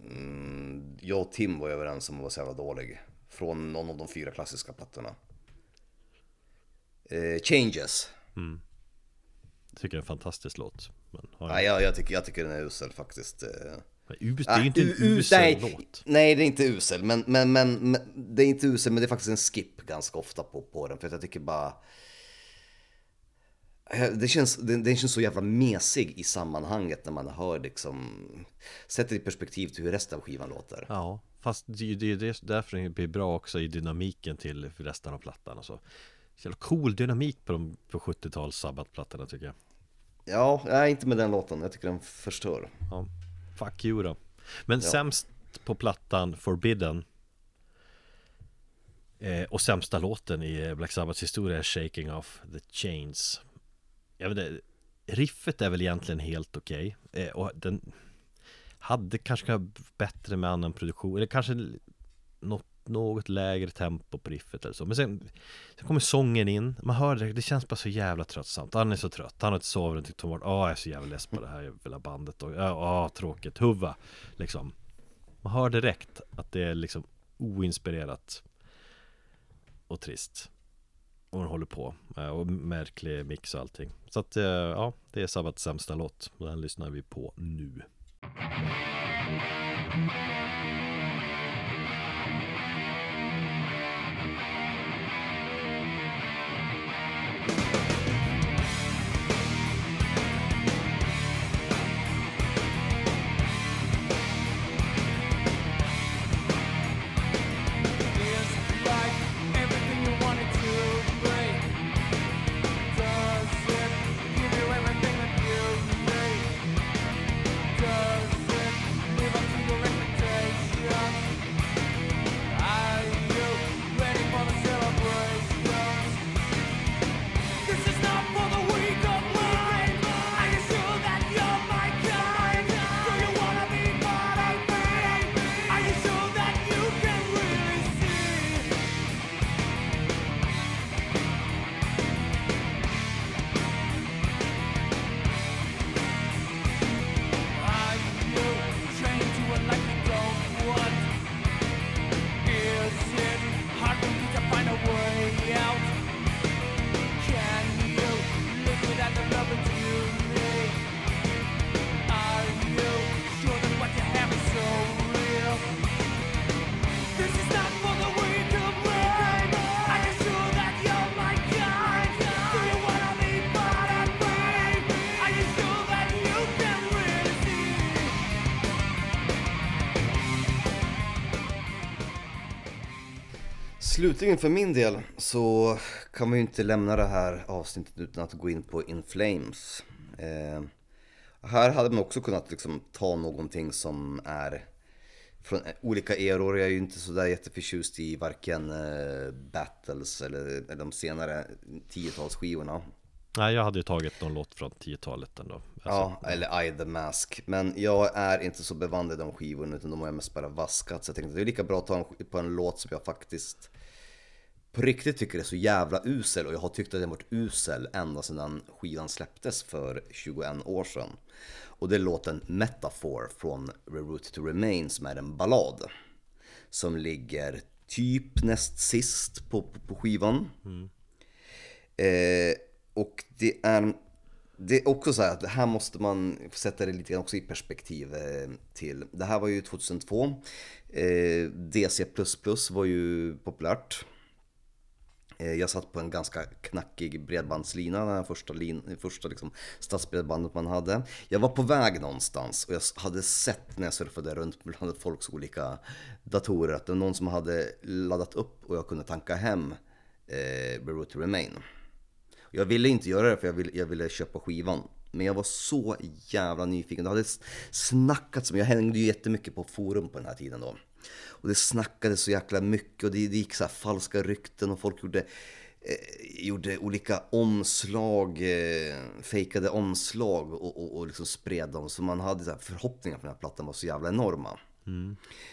mm, jag och Tim var överens om var så jävla dålig. Från någon av de fyra klassiska plattorna. Eh, Changes. tycker jag är en fantastisk låt men, har Nej, jag, jag, tycker, jag tycker den är usel faktiskt. Us, det är ju inte en usel nej, låt Nej, det är inte usel. Men, men, men, det är inte usel, men det är faktiskt en skip ganska ofta på, på den. För att jag tycker bara... Det känns, den, den känns så jävla mesig i sammanhanget när man hör liksom Sätter i perspektiv till hur resten av skivan låter Ja, fast det är ju det är ju därför det blir bra också i dynamiken till resten av plattan och så. Så jävla cool dynamik på de på 70-tals Sabbath-plattorna tycker jag. Ja, nej inte med den låten, jag tycker den förstör Ja, fuck you då. Men sämst på plattan Forbidden eh, och sämsta låten i Black Sabbaths historia är Shaking Off The Chains. Jag vet inte, riffet är väl egentligen helt okej eh, och den hade kanske bättre med annan produktion eller kanske något, något lägre tempo på riffet eller så. Men sen, sen kommer sången in, man hör det, det känns bara så jävla tröttsamt. Han är så trött, han har inte sovit till Tom Åh, jag är så jävla less på det här jävla bandet och ja, tråkigt, huva liksom. Man hör direkt att det är liksom oinspirerat och trist. Och hon håller på eh, och märklig mix och allting. Så att eh, ja, det är Sabbats sämsta låt och den lyssnar vi på nu. Slutligen för min del så kan man ju inte lämna det här avsnittet utan att gå in på In Flames. Eh, här hade man också kunnat liksom ta någonting som är från olika eror. Jag är ju inte sådär jätteförtjust i varken eh, Battles eller, eller de senare 10-talsskivorna. Nej, jag hade ju tagit någon låt från 10-talet ändå. Alltså, Ja, eller I the Mask. Men jag är inte så bevandrad i de skivorna utan de har jag mest bara vaskat. Så jag tänkte att det är lika bra att ta en, på en låt som jag faktiskt på riktigt tycker är så jävla usel och jag har tyckt att den varit usel ända sedan skivan släpptes för 21 år sedan. Och det är låten Metaphor från Reroute to Remain som är en ballad. Som ligger typ näst sist på, på, på skivan. Eh, och det är, det är också så här att det här måste man sätta det lite grann också i perspektiv eh, till. Det här var ju 2002. Eh, DC++ var ju populärt. Eh, jag satt på en ganska knackig bredbandslina, den här första, lin, första liksom stadsbredbandet man hade. Jag var på väg någonstans och jag hade sett när jag surfade runt bland folks olika datorer att det var någon som hade laddat upp och jag kunde tanka hem eh, Beirut to Remain. Jag ville inte göra det för jag ville, jag ville köpa skivan. Men jag var så jävla nyfiken. Det hade snackats om, jag hängde ju jättemycket på forum på den här tiden då. Och det snackades så jäkla mycket och det, det gick så falska rykten och folk gjorde, eh, gjorde olika omslag, eh, fejkade omslag och, och, och liksom spred dem. Så man hade så förhoppningar på den här plattan var så jävla enorma.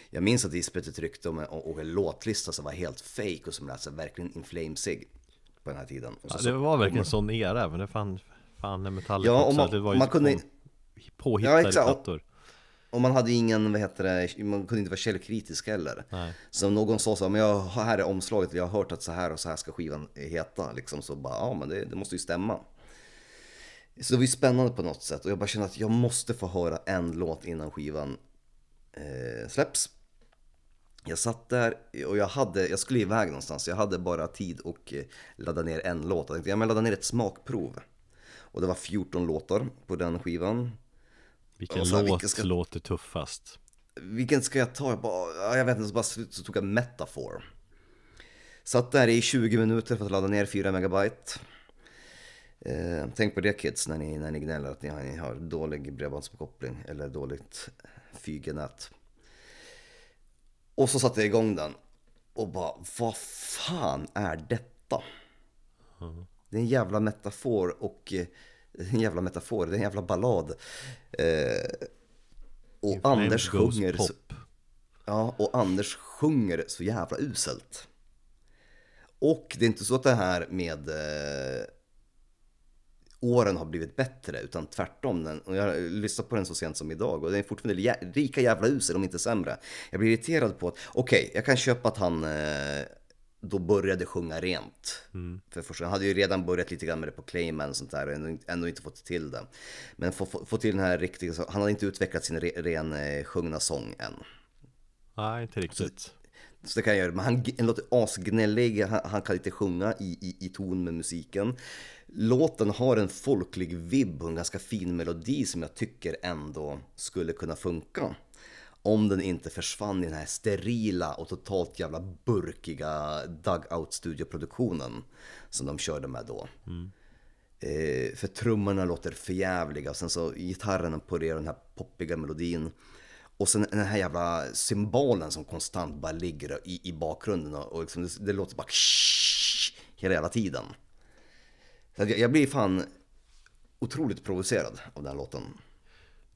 Jag minns att det spred ett rykte om en, och en låtlista som var helt fake och som lät sig verkligen inflamesig på den här tiden. Så- Ja, det var verkligen en sån era, men det fan, fan är Metallica Ja, man- det var ju man kunde- på- påhittade Ja, plattor Och man hade ingen, vad heter det, man kunde inte vara källkritisk heller. Nej. Så om någon sa så här, men jag, här är omslaget, jag har hört att så här och så här ska skivan heta. Liksom, så bara, ja men det, det måste ju stämma. Så det var ju spännande på något sätt och jag bara kände att jag måste få höra en låt innan skivan eh, släpps. Jag satt där och jag, hade, jag skulle iväg någonstans, jag hade bara tid att eh, ladda ner en låt. Jag tänkte, ja men ladda ner ett smakprov. Och det var 14 låtar på den skivan. Vilken här, låt vilken ska- låter tuffast? Vilken ska jag ta? Jag, bara, ja, jag vet inte, så bara slut så tog jag Metafor. Satt där i 20 minuter för att ladda ner 4 megabyte. Eh, tänk på det kids när ni, när ni gnäller att ni har, ni har dålig bredbandsuppkoppling eller dåligt 4G-nät. Och så satte jag igång den och bara, vad fan är detta? Det är en jävla metafor och eh, en jävla metafor, det är en jävla ballad. Eh, och Flames Anders sjunger så. Ja, och Anders sjunger så jävla uselt. Och det är inte så att det här med eh, åren har blivit bättre, utan tvärtom. Den, och jag har lyssnat på den så sent som idag och den är fortfarande lika jävla usel, om inte sämre. Jag blir irriterad på att, okej, jag kan köpa att han eh, då började sjunga rent. För första, han hade ju redan börjat lite grann med det på Clayman och sånt där och ändå, ändå inte fått till det. Men få, få, få till den här riktiga, så- han hade inte utvecklat sin re, ren eh, sjungna sång än. Nej, inte riktigt. Så det kan jag göra, men han, han låter asgnällig, han, han kan inte sjunga i, i, i ton med musiken. Låten har en folklig vibb och en ganska fin melodi som jag tycker ändå skulle kunna funka. Om den inte försvann i den här sterila och totalt jävla burkiga dugout studioproduktionen som de körde med då. Eh, för trummorna låter förjävliga och sen så gitarren och den här poppiga melodin. Och sen den här jävla symbolen som konstant bara ligger i, i bakgrunden och, och liksom det, det låter bara hela jävla tiden. Så jag, jag blir fan otroligt provocerad av den här låten.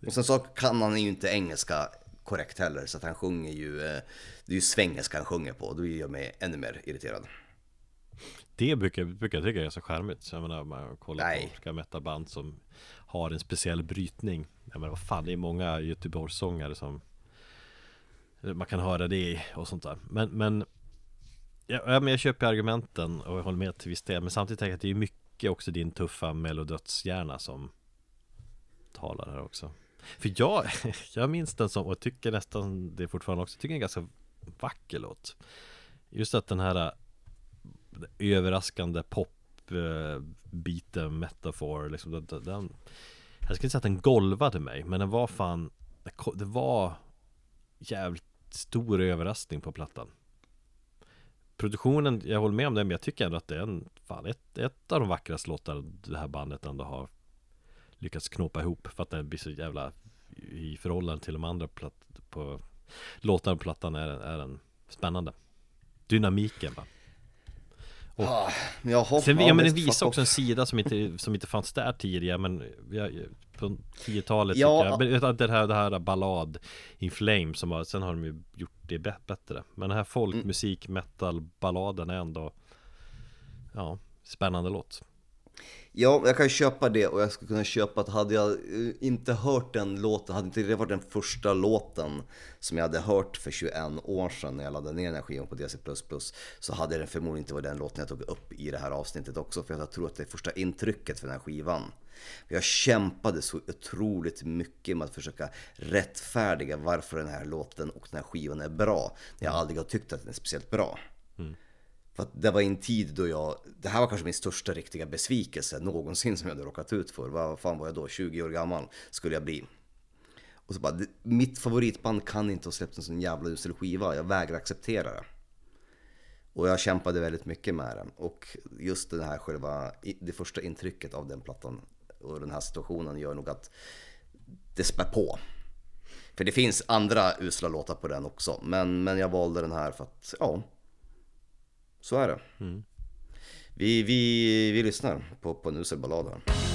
Och sen så kan han ju inte engelska korrekt heller så att han sjunger ju, eh, det är ju svengelska han sjunger på då gör mig ännu mer irriterad. Det brukar, brukar jag tycka är så charmigt. Så jag menar, man kollar Nej. på olika metaband som har en speciell brytning. Jag menar, vad fan, det är många Göteborgssångare som man kan höra det och sånt där. Men, men, ja, men jag köper argumenten och jag håller med till viss del. Men samtidigt tänker jag att det är mycket också din tuffa melodödshjärna som talar här också. För jag, jag minns den som, och tycker nästan det fortfarande också, tycker den är en ganska vacker låt. Just att den här äh, överraskande popbiten, äh, metafor, liksom den, den, den Jag skulle inte säga att den golvade mig, men den var fan Det var jävligt stor överraskning på plattan Produktionen, jag håller med om det, men jag tycker ändå att det är en, fan, ett, ett av de vackraste låtar det här bandet ändå har lyckats knåpa ihop för att den blir så jävla i förhållande till de andra platt, på låtarna på plattan är, är den spännande. Dynamiken va? Och- Ah, Jaha, Sen, ja, men den visar också en sida som inte, som inte fanns där tidigare men på 10-talet Ja. tycker jag. Det här, det här ballad In Flames som har, sen har de ju gjort det bä- bättre. Men den här folkmusik, metal, balladen är ändå Ja, spännande låt Ja, jag kan köpa det och jag skulle kunna köpa att hade jag eh, inte hört den låten, hade inte det varit den första låten som jag hade hört för 21 år sedan när jag laddade ner den här skivan på DC++ så hade den förmodligen inte varit den låten jag tog upp i det här avsnittet också för jag tror att det är första intrycket för den här skivan. Jag kämpade så otroligt mycket med att försöka rättfärdiga varför den här låten och den här skivan är bra när jag aldrig har tyckt att den är speciellt bra. Mm. För att det var en tid då jag, det här var kanske min största riktiga besvikelse någonsin som jag hade råkat ut för. Vad fan var jag då? 20 år gammal skulle jag bli. Och så bara, mitt favoritband kan inte ha släppt en sån jävla usel skiva, jag vägrar acceptera det. Och jag kämpade väldigt mycket med den. Och just det här själva, det första intrycket av den plattan och den här situationen gör nog att det spär på. För det finns andra usla låtar på den också, men, men jag valde den här för att, ja, så är det. Vi, vi, vi lyssnar på, på en usel ballad här.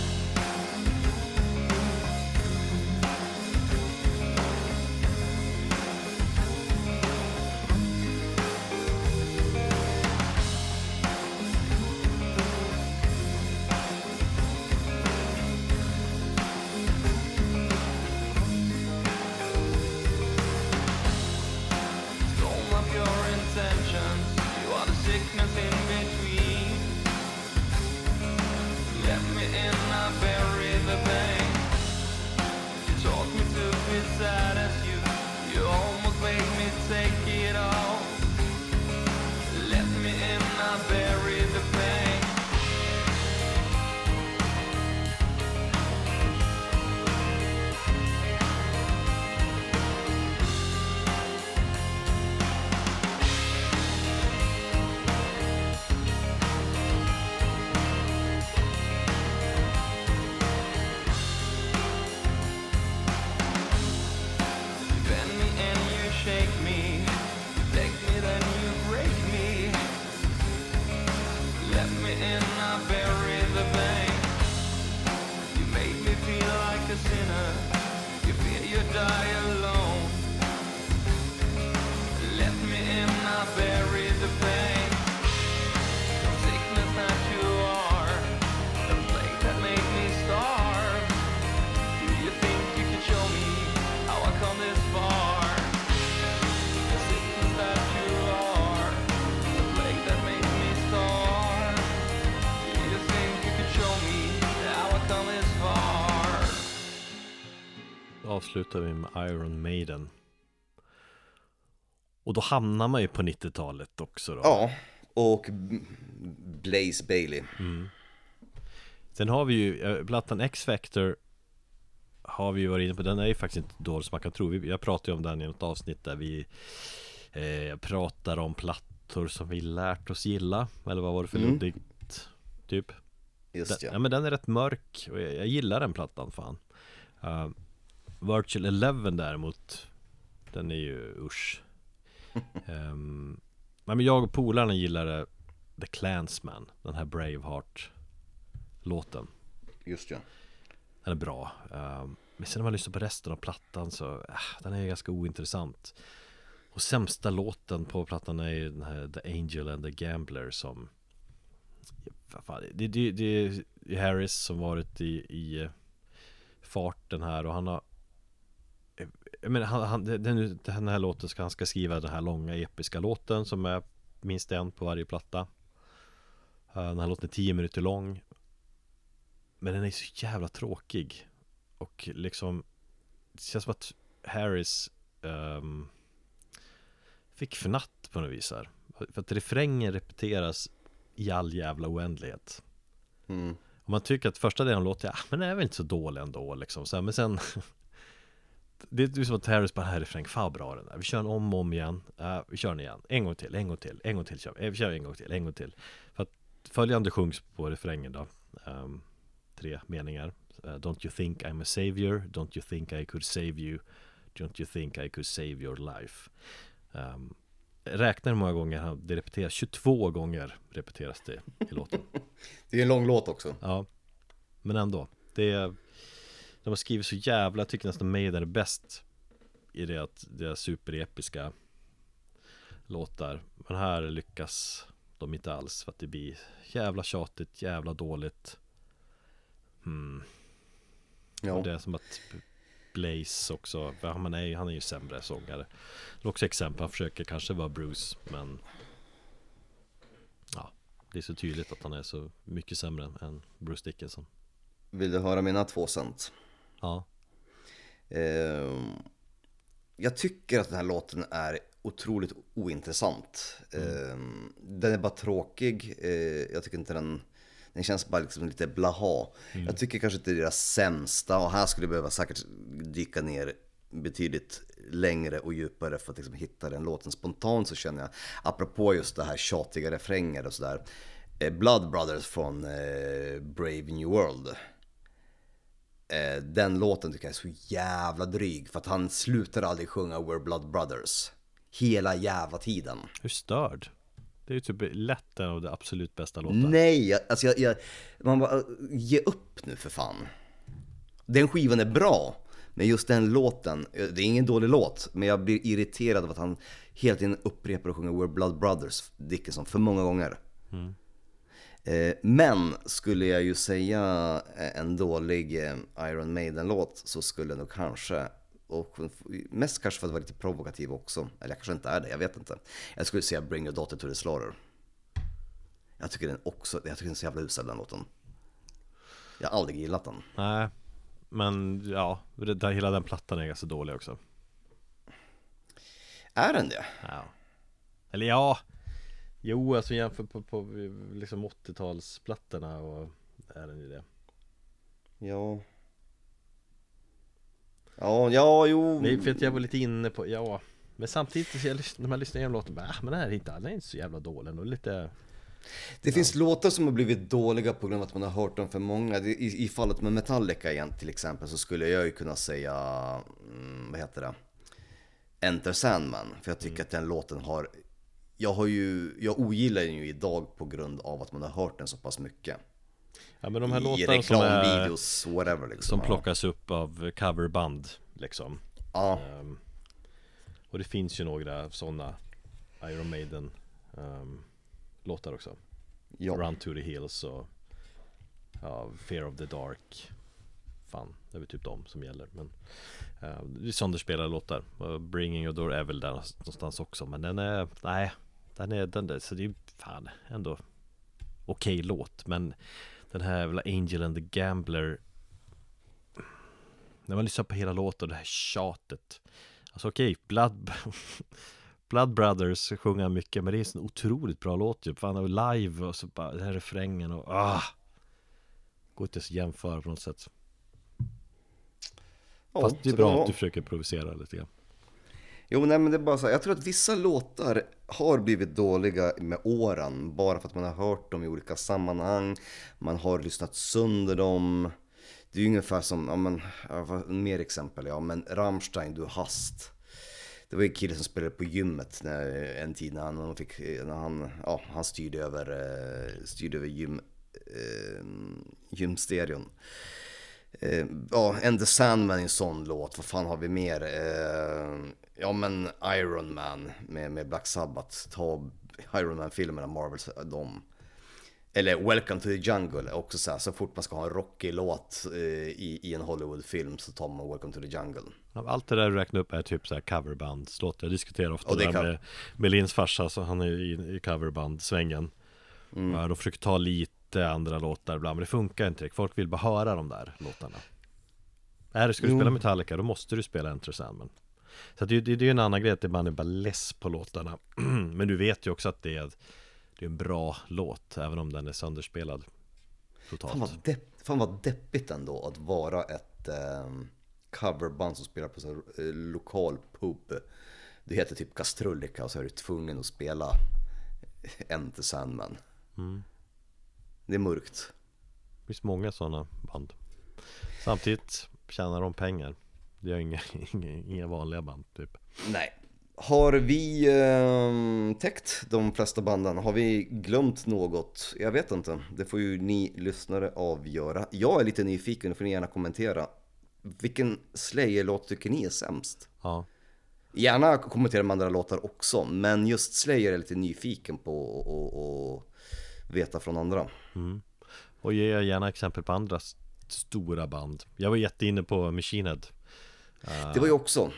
Avslutar vi med Iron Maiden. Och då hamnar man ju på 90-talet också då. Ja, och Blaze Bailey. Sen har vi ju eh, plattan X-Factor Har vi ju varit inne på, den är ju faktiskt inte dålig som man kan tro Jag pratade ju om den i något avsnitt där vi eh, pratar om plattor som vi lärt oss gilla Eller vad var det för Mm. luddigt? Typ Just den, ja. ja men den är rätt mörk och jag, jag gillar den plattan fan uh, Virtual Eleven däremot Den är ju usch. Um, men jag och polarna gillade The Clansman Den här Braveheart Låten Just ja. Den är bra. Um, Men sen när man lyssnar på resten av plattan så äh, Den är ganska ointressant. Och sämsta låten på plattan är ju den här The Angel and the Gambler som fan, det, det, det är Harris som varit i, i eh, farten här och han har menar, han, han, den, den här låten ska han ska skriva den här långa episka låten som är minst en på varje platta. Eh, Den här låten är 10 minuter lång. Men den är så jävla tråkig. Och liksom Det känns som att Harris ehm, Fick fnatt på något vis här. För att refrängen repeteras i all jävla oändlighet. Mm. och man tycker att första delen låter, ja men den är väl inte så dålig ändå liksom. Så här, Men sen Det är som att Harris bara, här refräng, fan vad bra den är Vi kör den om och om igen, uh, vi kör den igen. En gång till, en gång till, en gång till kör vi, Eh, vi kör en gång till, en gång till. För att följande sjungs på refrängen då. Ehm, Tre meningar. Eh, Don't you think I'm a savior? Don't you think I could save you? Don't you think I could save your life? Um, räknar hur många gånger det repeteras? 22 gånger repeteras det i låten. Det är en lång låt också. Ja. Men ändå. Det är De har skrivit så jävla Jag tycker nästan Maiden är bäst I det att det är superepiska Låtar Men här lyckas de inte alls För att det blir jävla tjatigt Jävla dåligt hmm. Ja. Och det är som att Blaze också han är, han är ju sämre sångare Det är också exempel Han försöker kanske vara Bruce Men Ja Det är så tydligt att han är så mycket sämre än Bruce Dickinson Vill du höra mina två cent? Ja Ehm, jag tycker att den här låten är otroligt ointressant. Ehm, den är bara tråkig. Eh, jag tycker inte den... Den känns bara liksom lite blaha. Jag tycker kanske inte det är deras sämsta och här skulle jag behöva säkert dyka ner betydligt längre och djupare för att liksom hitta den låten. Spontant så känner jag, apropå just det här tjatiga refränger och sådär. eh, Blood Brothers från eh, Brave New World. Eh, den låten tycker jag är så jävla dryg för att han slutar aldrig sjunga We're Blood Brothers. Hela jävla tiden. Hur störd? Det är ju typ lätt en av de absolut bästa låtarna Nej, alltså jag, jag, man bara, ge upp nu för fan. Den skivan är bra, men just den låten, eh, det är ingen dålig låt, men jag blir irriterad av att han hela tiden upprepar och sjunger We're Blood Brothers, Dickinson, för många gånger. Eh, Men skulle jag ju säga eh, en dålig eh, Iron Maiden-låt så skulle nog kanske, och mest kanske för att vara lite provokativ också, eller jag kanske inte är det, jag vet inte. Jag skulle säga Bring Your Daughter to the Slaughter. Jag tycker den också, jag tycker den är så jävla usel den låten. Jag har aldrig gillat den. Nej Men ja, det, där, hela den plattan är ganska dålig också Är den det? Ja Eller ja Jo, alltså jämför på, på liksom 80-talsplattorna och är den ju det Ja. Ja, ja, jo. Nej, för att jag var lite inne på, ja Men samtidigt, jag, när man lyssnar igenom låten, bara, ah, men den här är inte, den är inte så jävla dålig ändå, lite Det finns låtar som har blivit dåliga på grund av att man har hört dem för många. I, i fallet med Metallica igen till exempel så skulle jag ju kunna säga, mm, vad heter det? Enter Sandman. För jag tycker att den låten har, jag har ju, jag ogillar den ju idag på grund av att man har hört den så pass mycket. Ja men de här låtarna som är, whatever liksom. som Ja. plockas upp av coverband liksom Ja, Ehm, Och det finns ju några sådana Iron Maiden ehm, låtar också ja. Run to the Hills och ja, Fear of the Dark Fan, det är väl typ de som gäller men uh, Det är sönderspelade låtar Och Bringing Your Door är väl där någonstans också Men den är, nej Den är, den där, så det är fan ändå Okej låt men Den här jävla Angel and the Gambler När man lyssnar på hela låten det här tjatet. Alltså okej, Blood Blood Brothers sjunger han mycket Men det är en sån otroligt bra låt ju Fan och live och så bara den här refrängen och ah! Går inte ens att jämföra på något sätt. Fast det är bra att du försöker provocera lite grann Jo, nej men det är bara så här, jag tror att vissa låtar har blivit dåliga med åren bara för att man har hört dem i olika sammanhang, man har lyssnat sönder dem. Det är ju ungefär som, ja men, mer exempel, ja men Rammstein, du hast. Det var ju en kille som spelade på gymmet när, en tid när han, fick, när han, ja, han styrde över, eh, styrde över gym, eh, gymstereon. Eh, ja, And the Sandman är en sån låt. Vad fan har vi mer? Eh, ja men Iron Man med, med Black Sabbath. Ta Iron Man-filmerna, Marvels, de. Eller Welcome to the Jungle, också så här, så fort man ska ha en rockig låt eh, i, i en Hollywood-film så tar man Welcome to the Jungle. Allt det där du räknar upp är typ så här coverbandslåtar Jag diskuterar ofta Och det det där med, med Lins farsa så Han är ju i, i coverband-svängen Mm. ja, De försöker ta lite andra låtar ibland Men det funkar inte riktigt Folk vill bara höra de där låtarna Är det, ska du Jo. spela Metallica då måste du spela Enter Sandman Så det, det, det är ju en annan grej att man är bara less på låtarna Men du vet ju också att det är Det är en bra låt Även om den är sönderspelad Totalt Fan vad, depp, fan vad deppigt ändå att vara ett ehm, coverband som spelar på så här, eh, lokal pub. Det heter typ Kastrullika och så är du tvungen att spela Enter Sandman. Det är mörkt. Det finns många sådana band Samtidigt tjänar de pengar Det är inga, inga, inga vanliga band typ Nej. Har vi ehm, täckt de flesta banden? Har vi glömt något? Jag vet inte. Det får ju ni lyssnare avgöra. Jag är lite nyfiken, får ni gärna kommentera. Vilken Slayer-låt tycker ni är sämst? Ja Gärna kommentera med andra låtar också, men just Slayer är lite nyfiken på att veta från andra. Och ge gärna exempel på andra stora band Jag var jätteinne på Machine Head Det var ju också,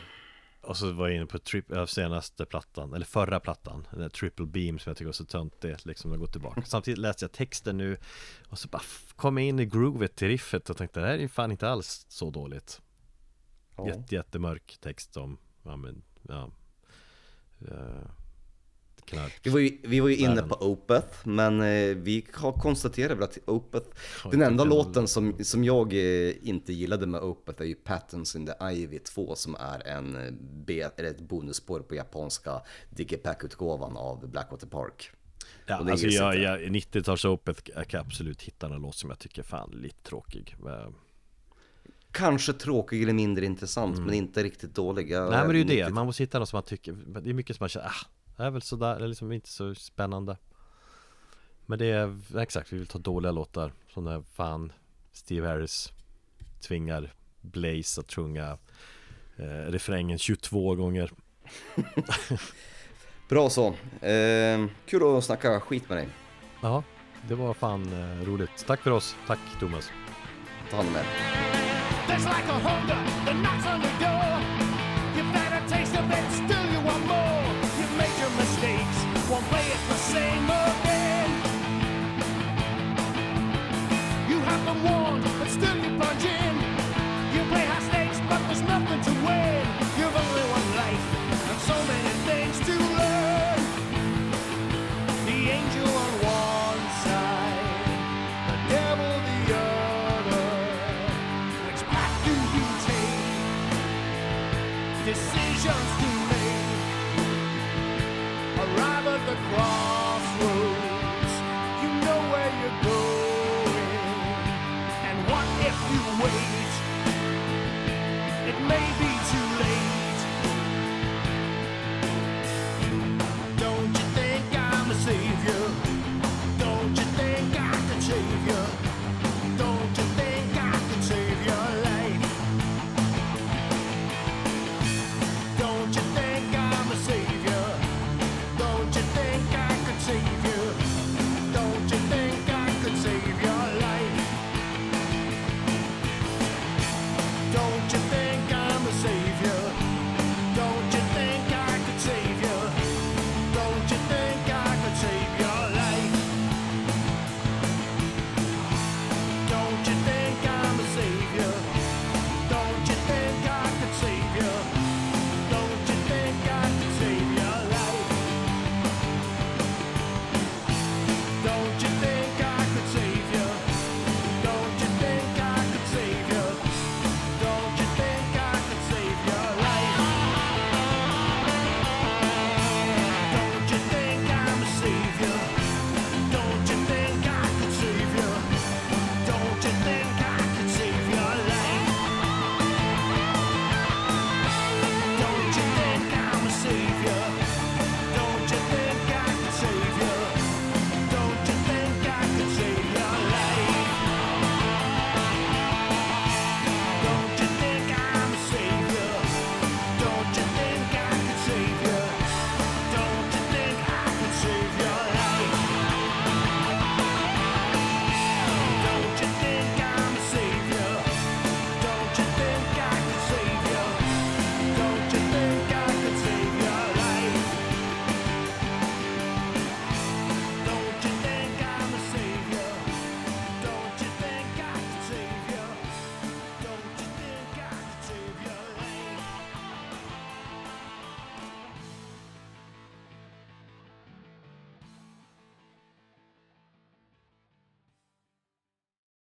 Och så var jag inne på tri- äh, senaste plattan Eller förra plattan Den Triple Beam som jag tycker var så töntigt liksom att gå tillbaka. Samtidigt läste jag texten nu Och så bara kom jag in i groovet till riffet och tänkte det här är ju fan inte alls så dåligt. Ja. Jätte, jättemörk text om Ja men Ja. Uh, Vi var ju, vi var ju inne på Opeth, men eh, vi har konstaterat att Opeth, den enda låten som, som jag eh, inte gillade med Opeth är ju Patterns in the Ivy 2 som är en, eh, B, eller ett bonusspår på japanska Digipack-utgåvan av Blackwater Park. Ja, alltså jag, jag, 90-tals Opeth jag kan absolut hitta en låt som jag tycker fan lite tråkig Kanske tråkig eller mindre intressant, men inte riktigt dålig. Jag Mm. Nej men det är ju det, man måste hitta något som man tycker Det är mycket som man känner, ah, det är väl sådär, det är liksom inte så spännande Men det är, exakt, vi vill ta dåliga låtar Som när fan Steve Harris tvingar Blaze att sjunga eh, refrängen 22 gånger Bra så. Eh, kul att snacka skit med dig. Ja, det var fan eh, roligt Tack för oss, tack Thomas Ta hand om er. There's like a hunger that knocks on your door. Had a taste of it, still you want more. Mistakes, won't play it the same again. You have been warned, but still you plunge in. You play high stakes, but there's nothing to win. You've only one life, and so many things to the crossroads. You know where you're going. And what if you wait?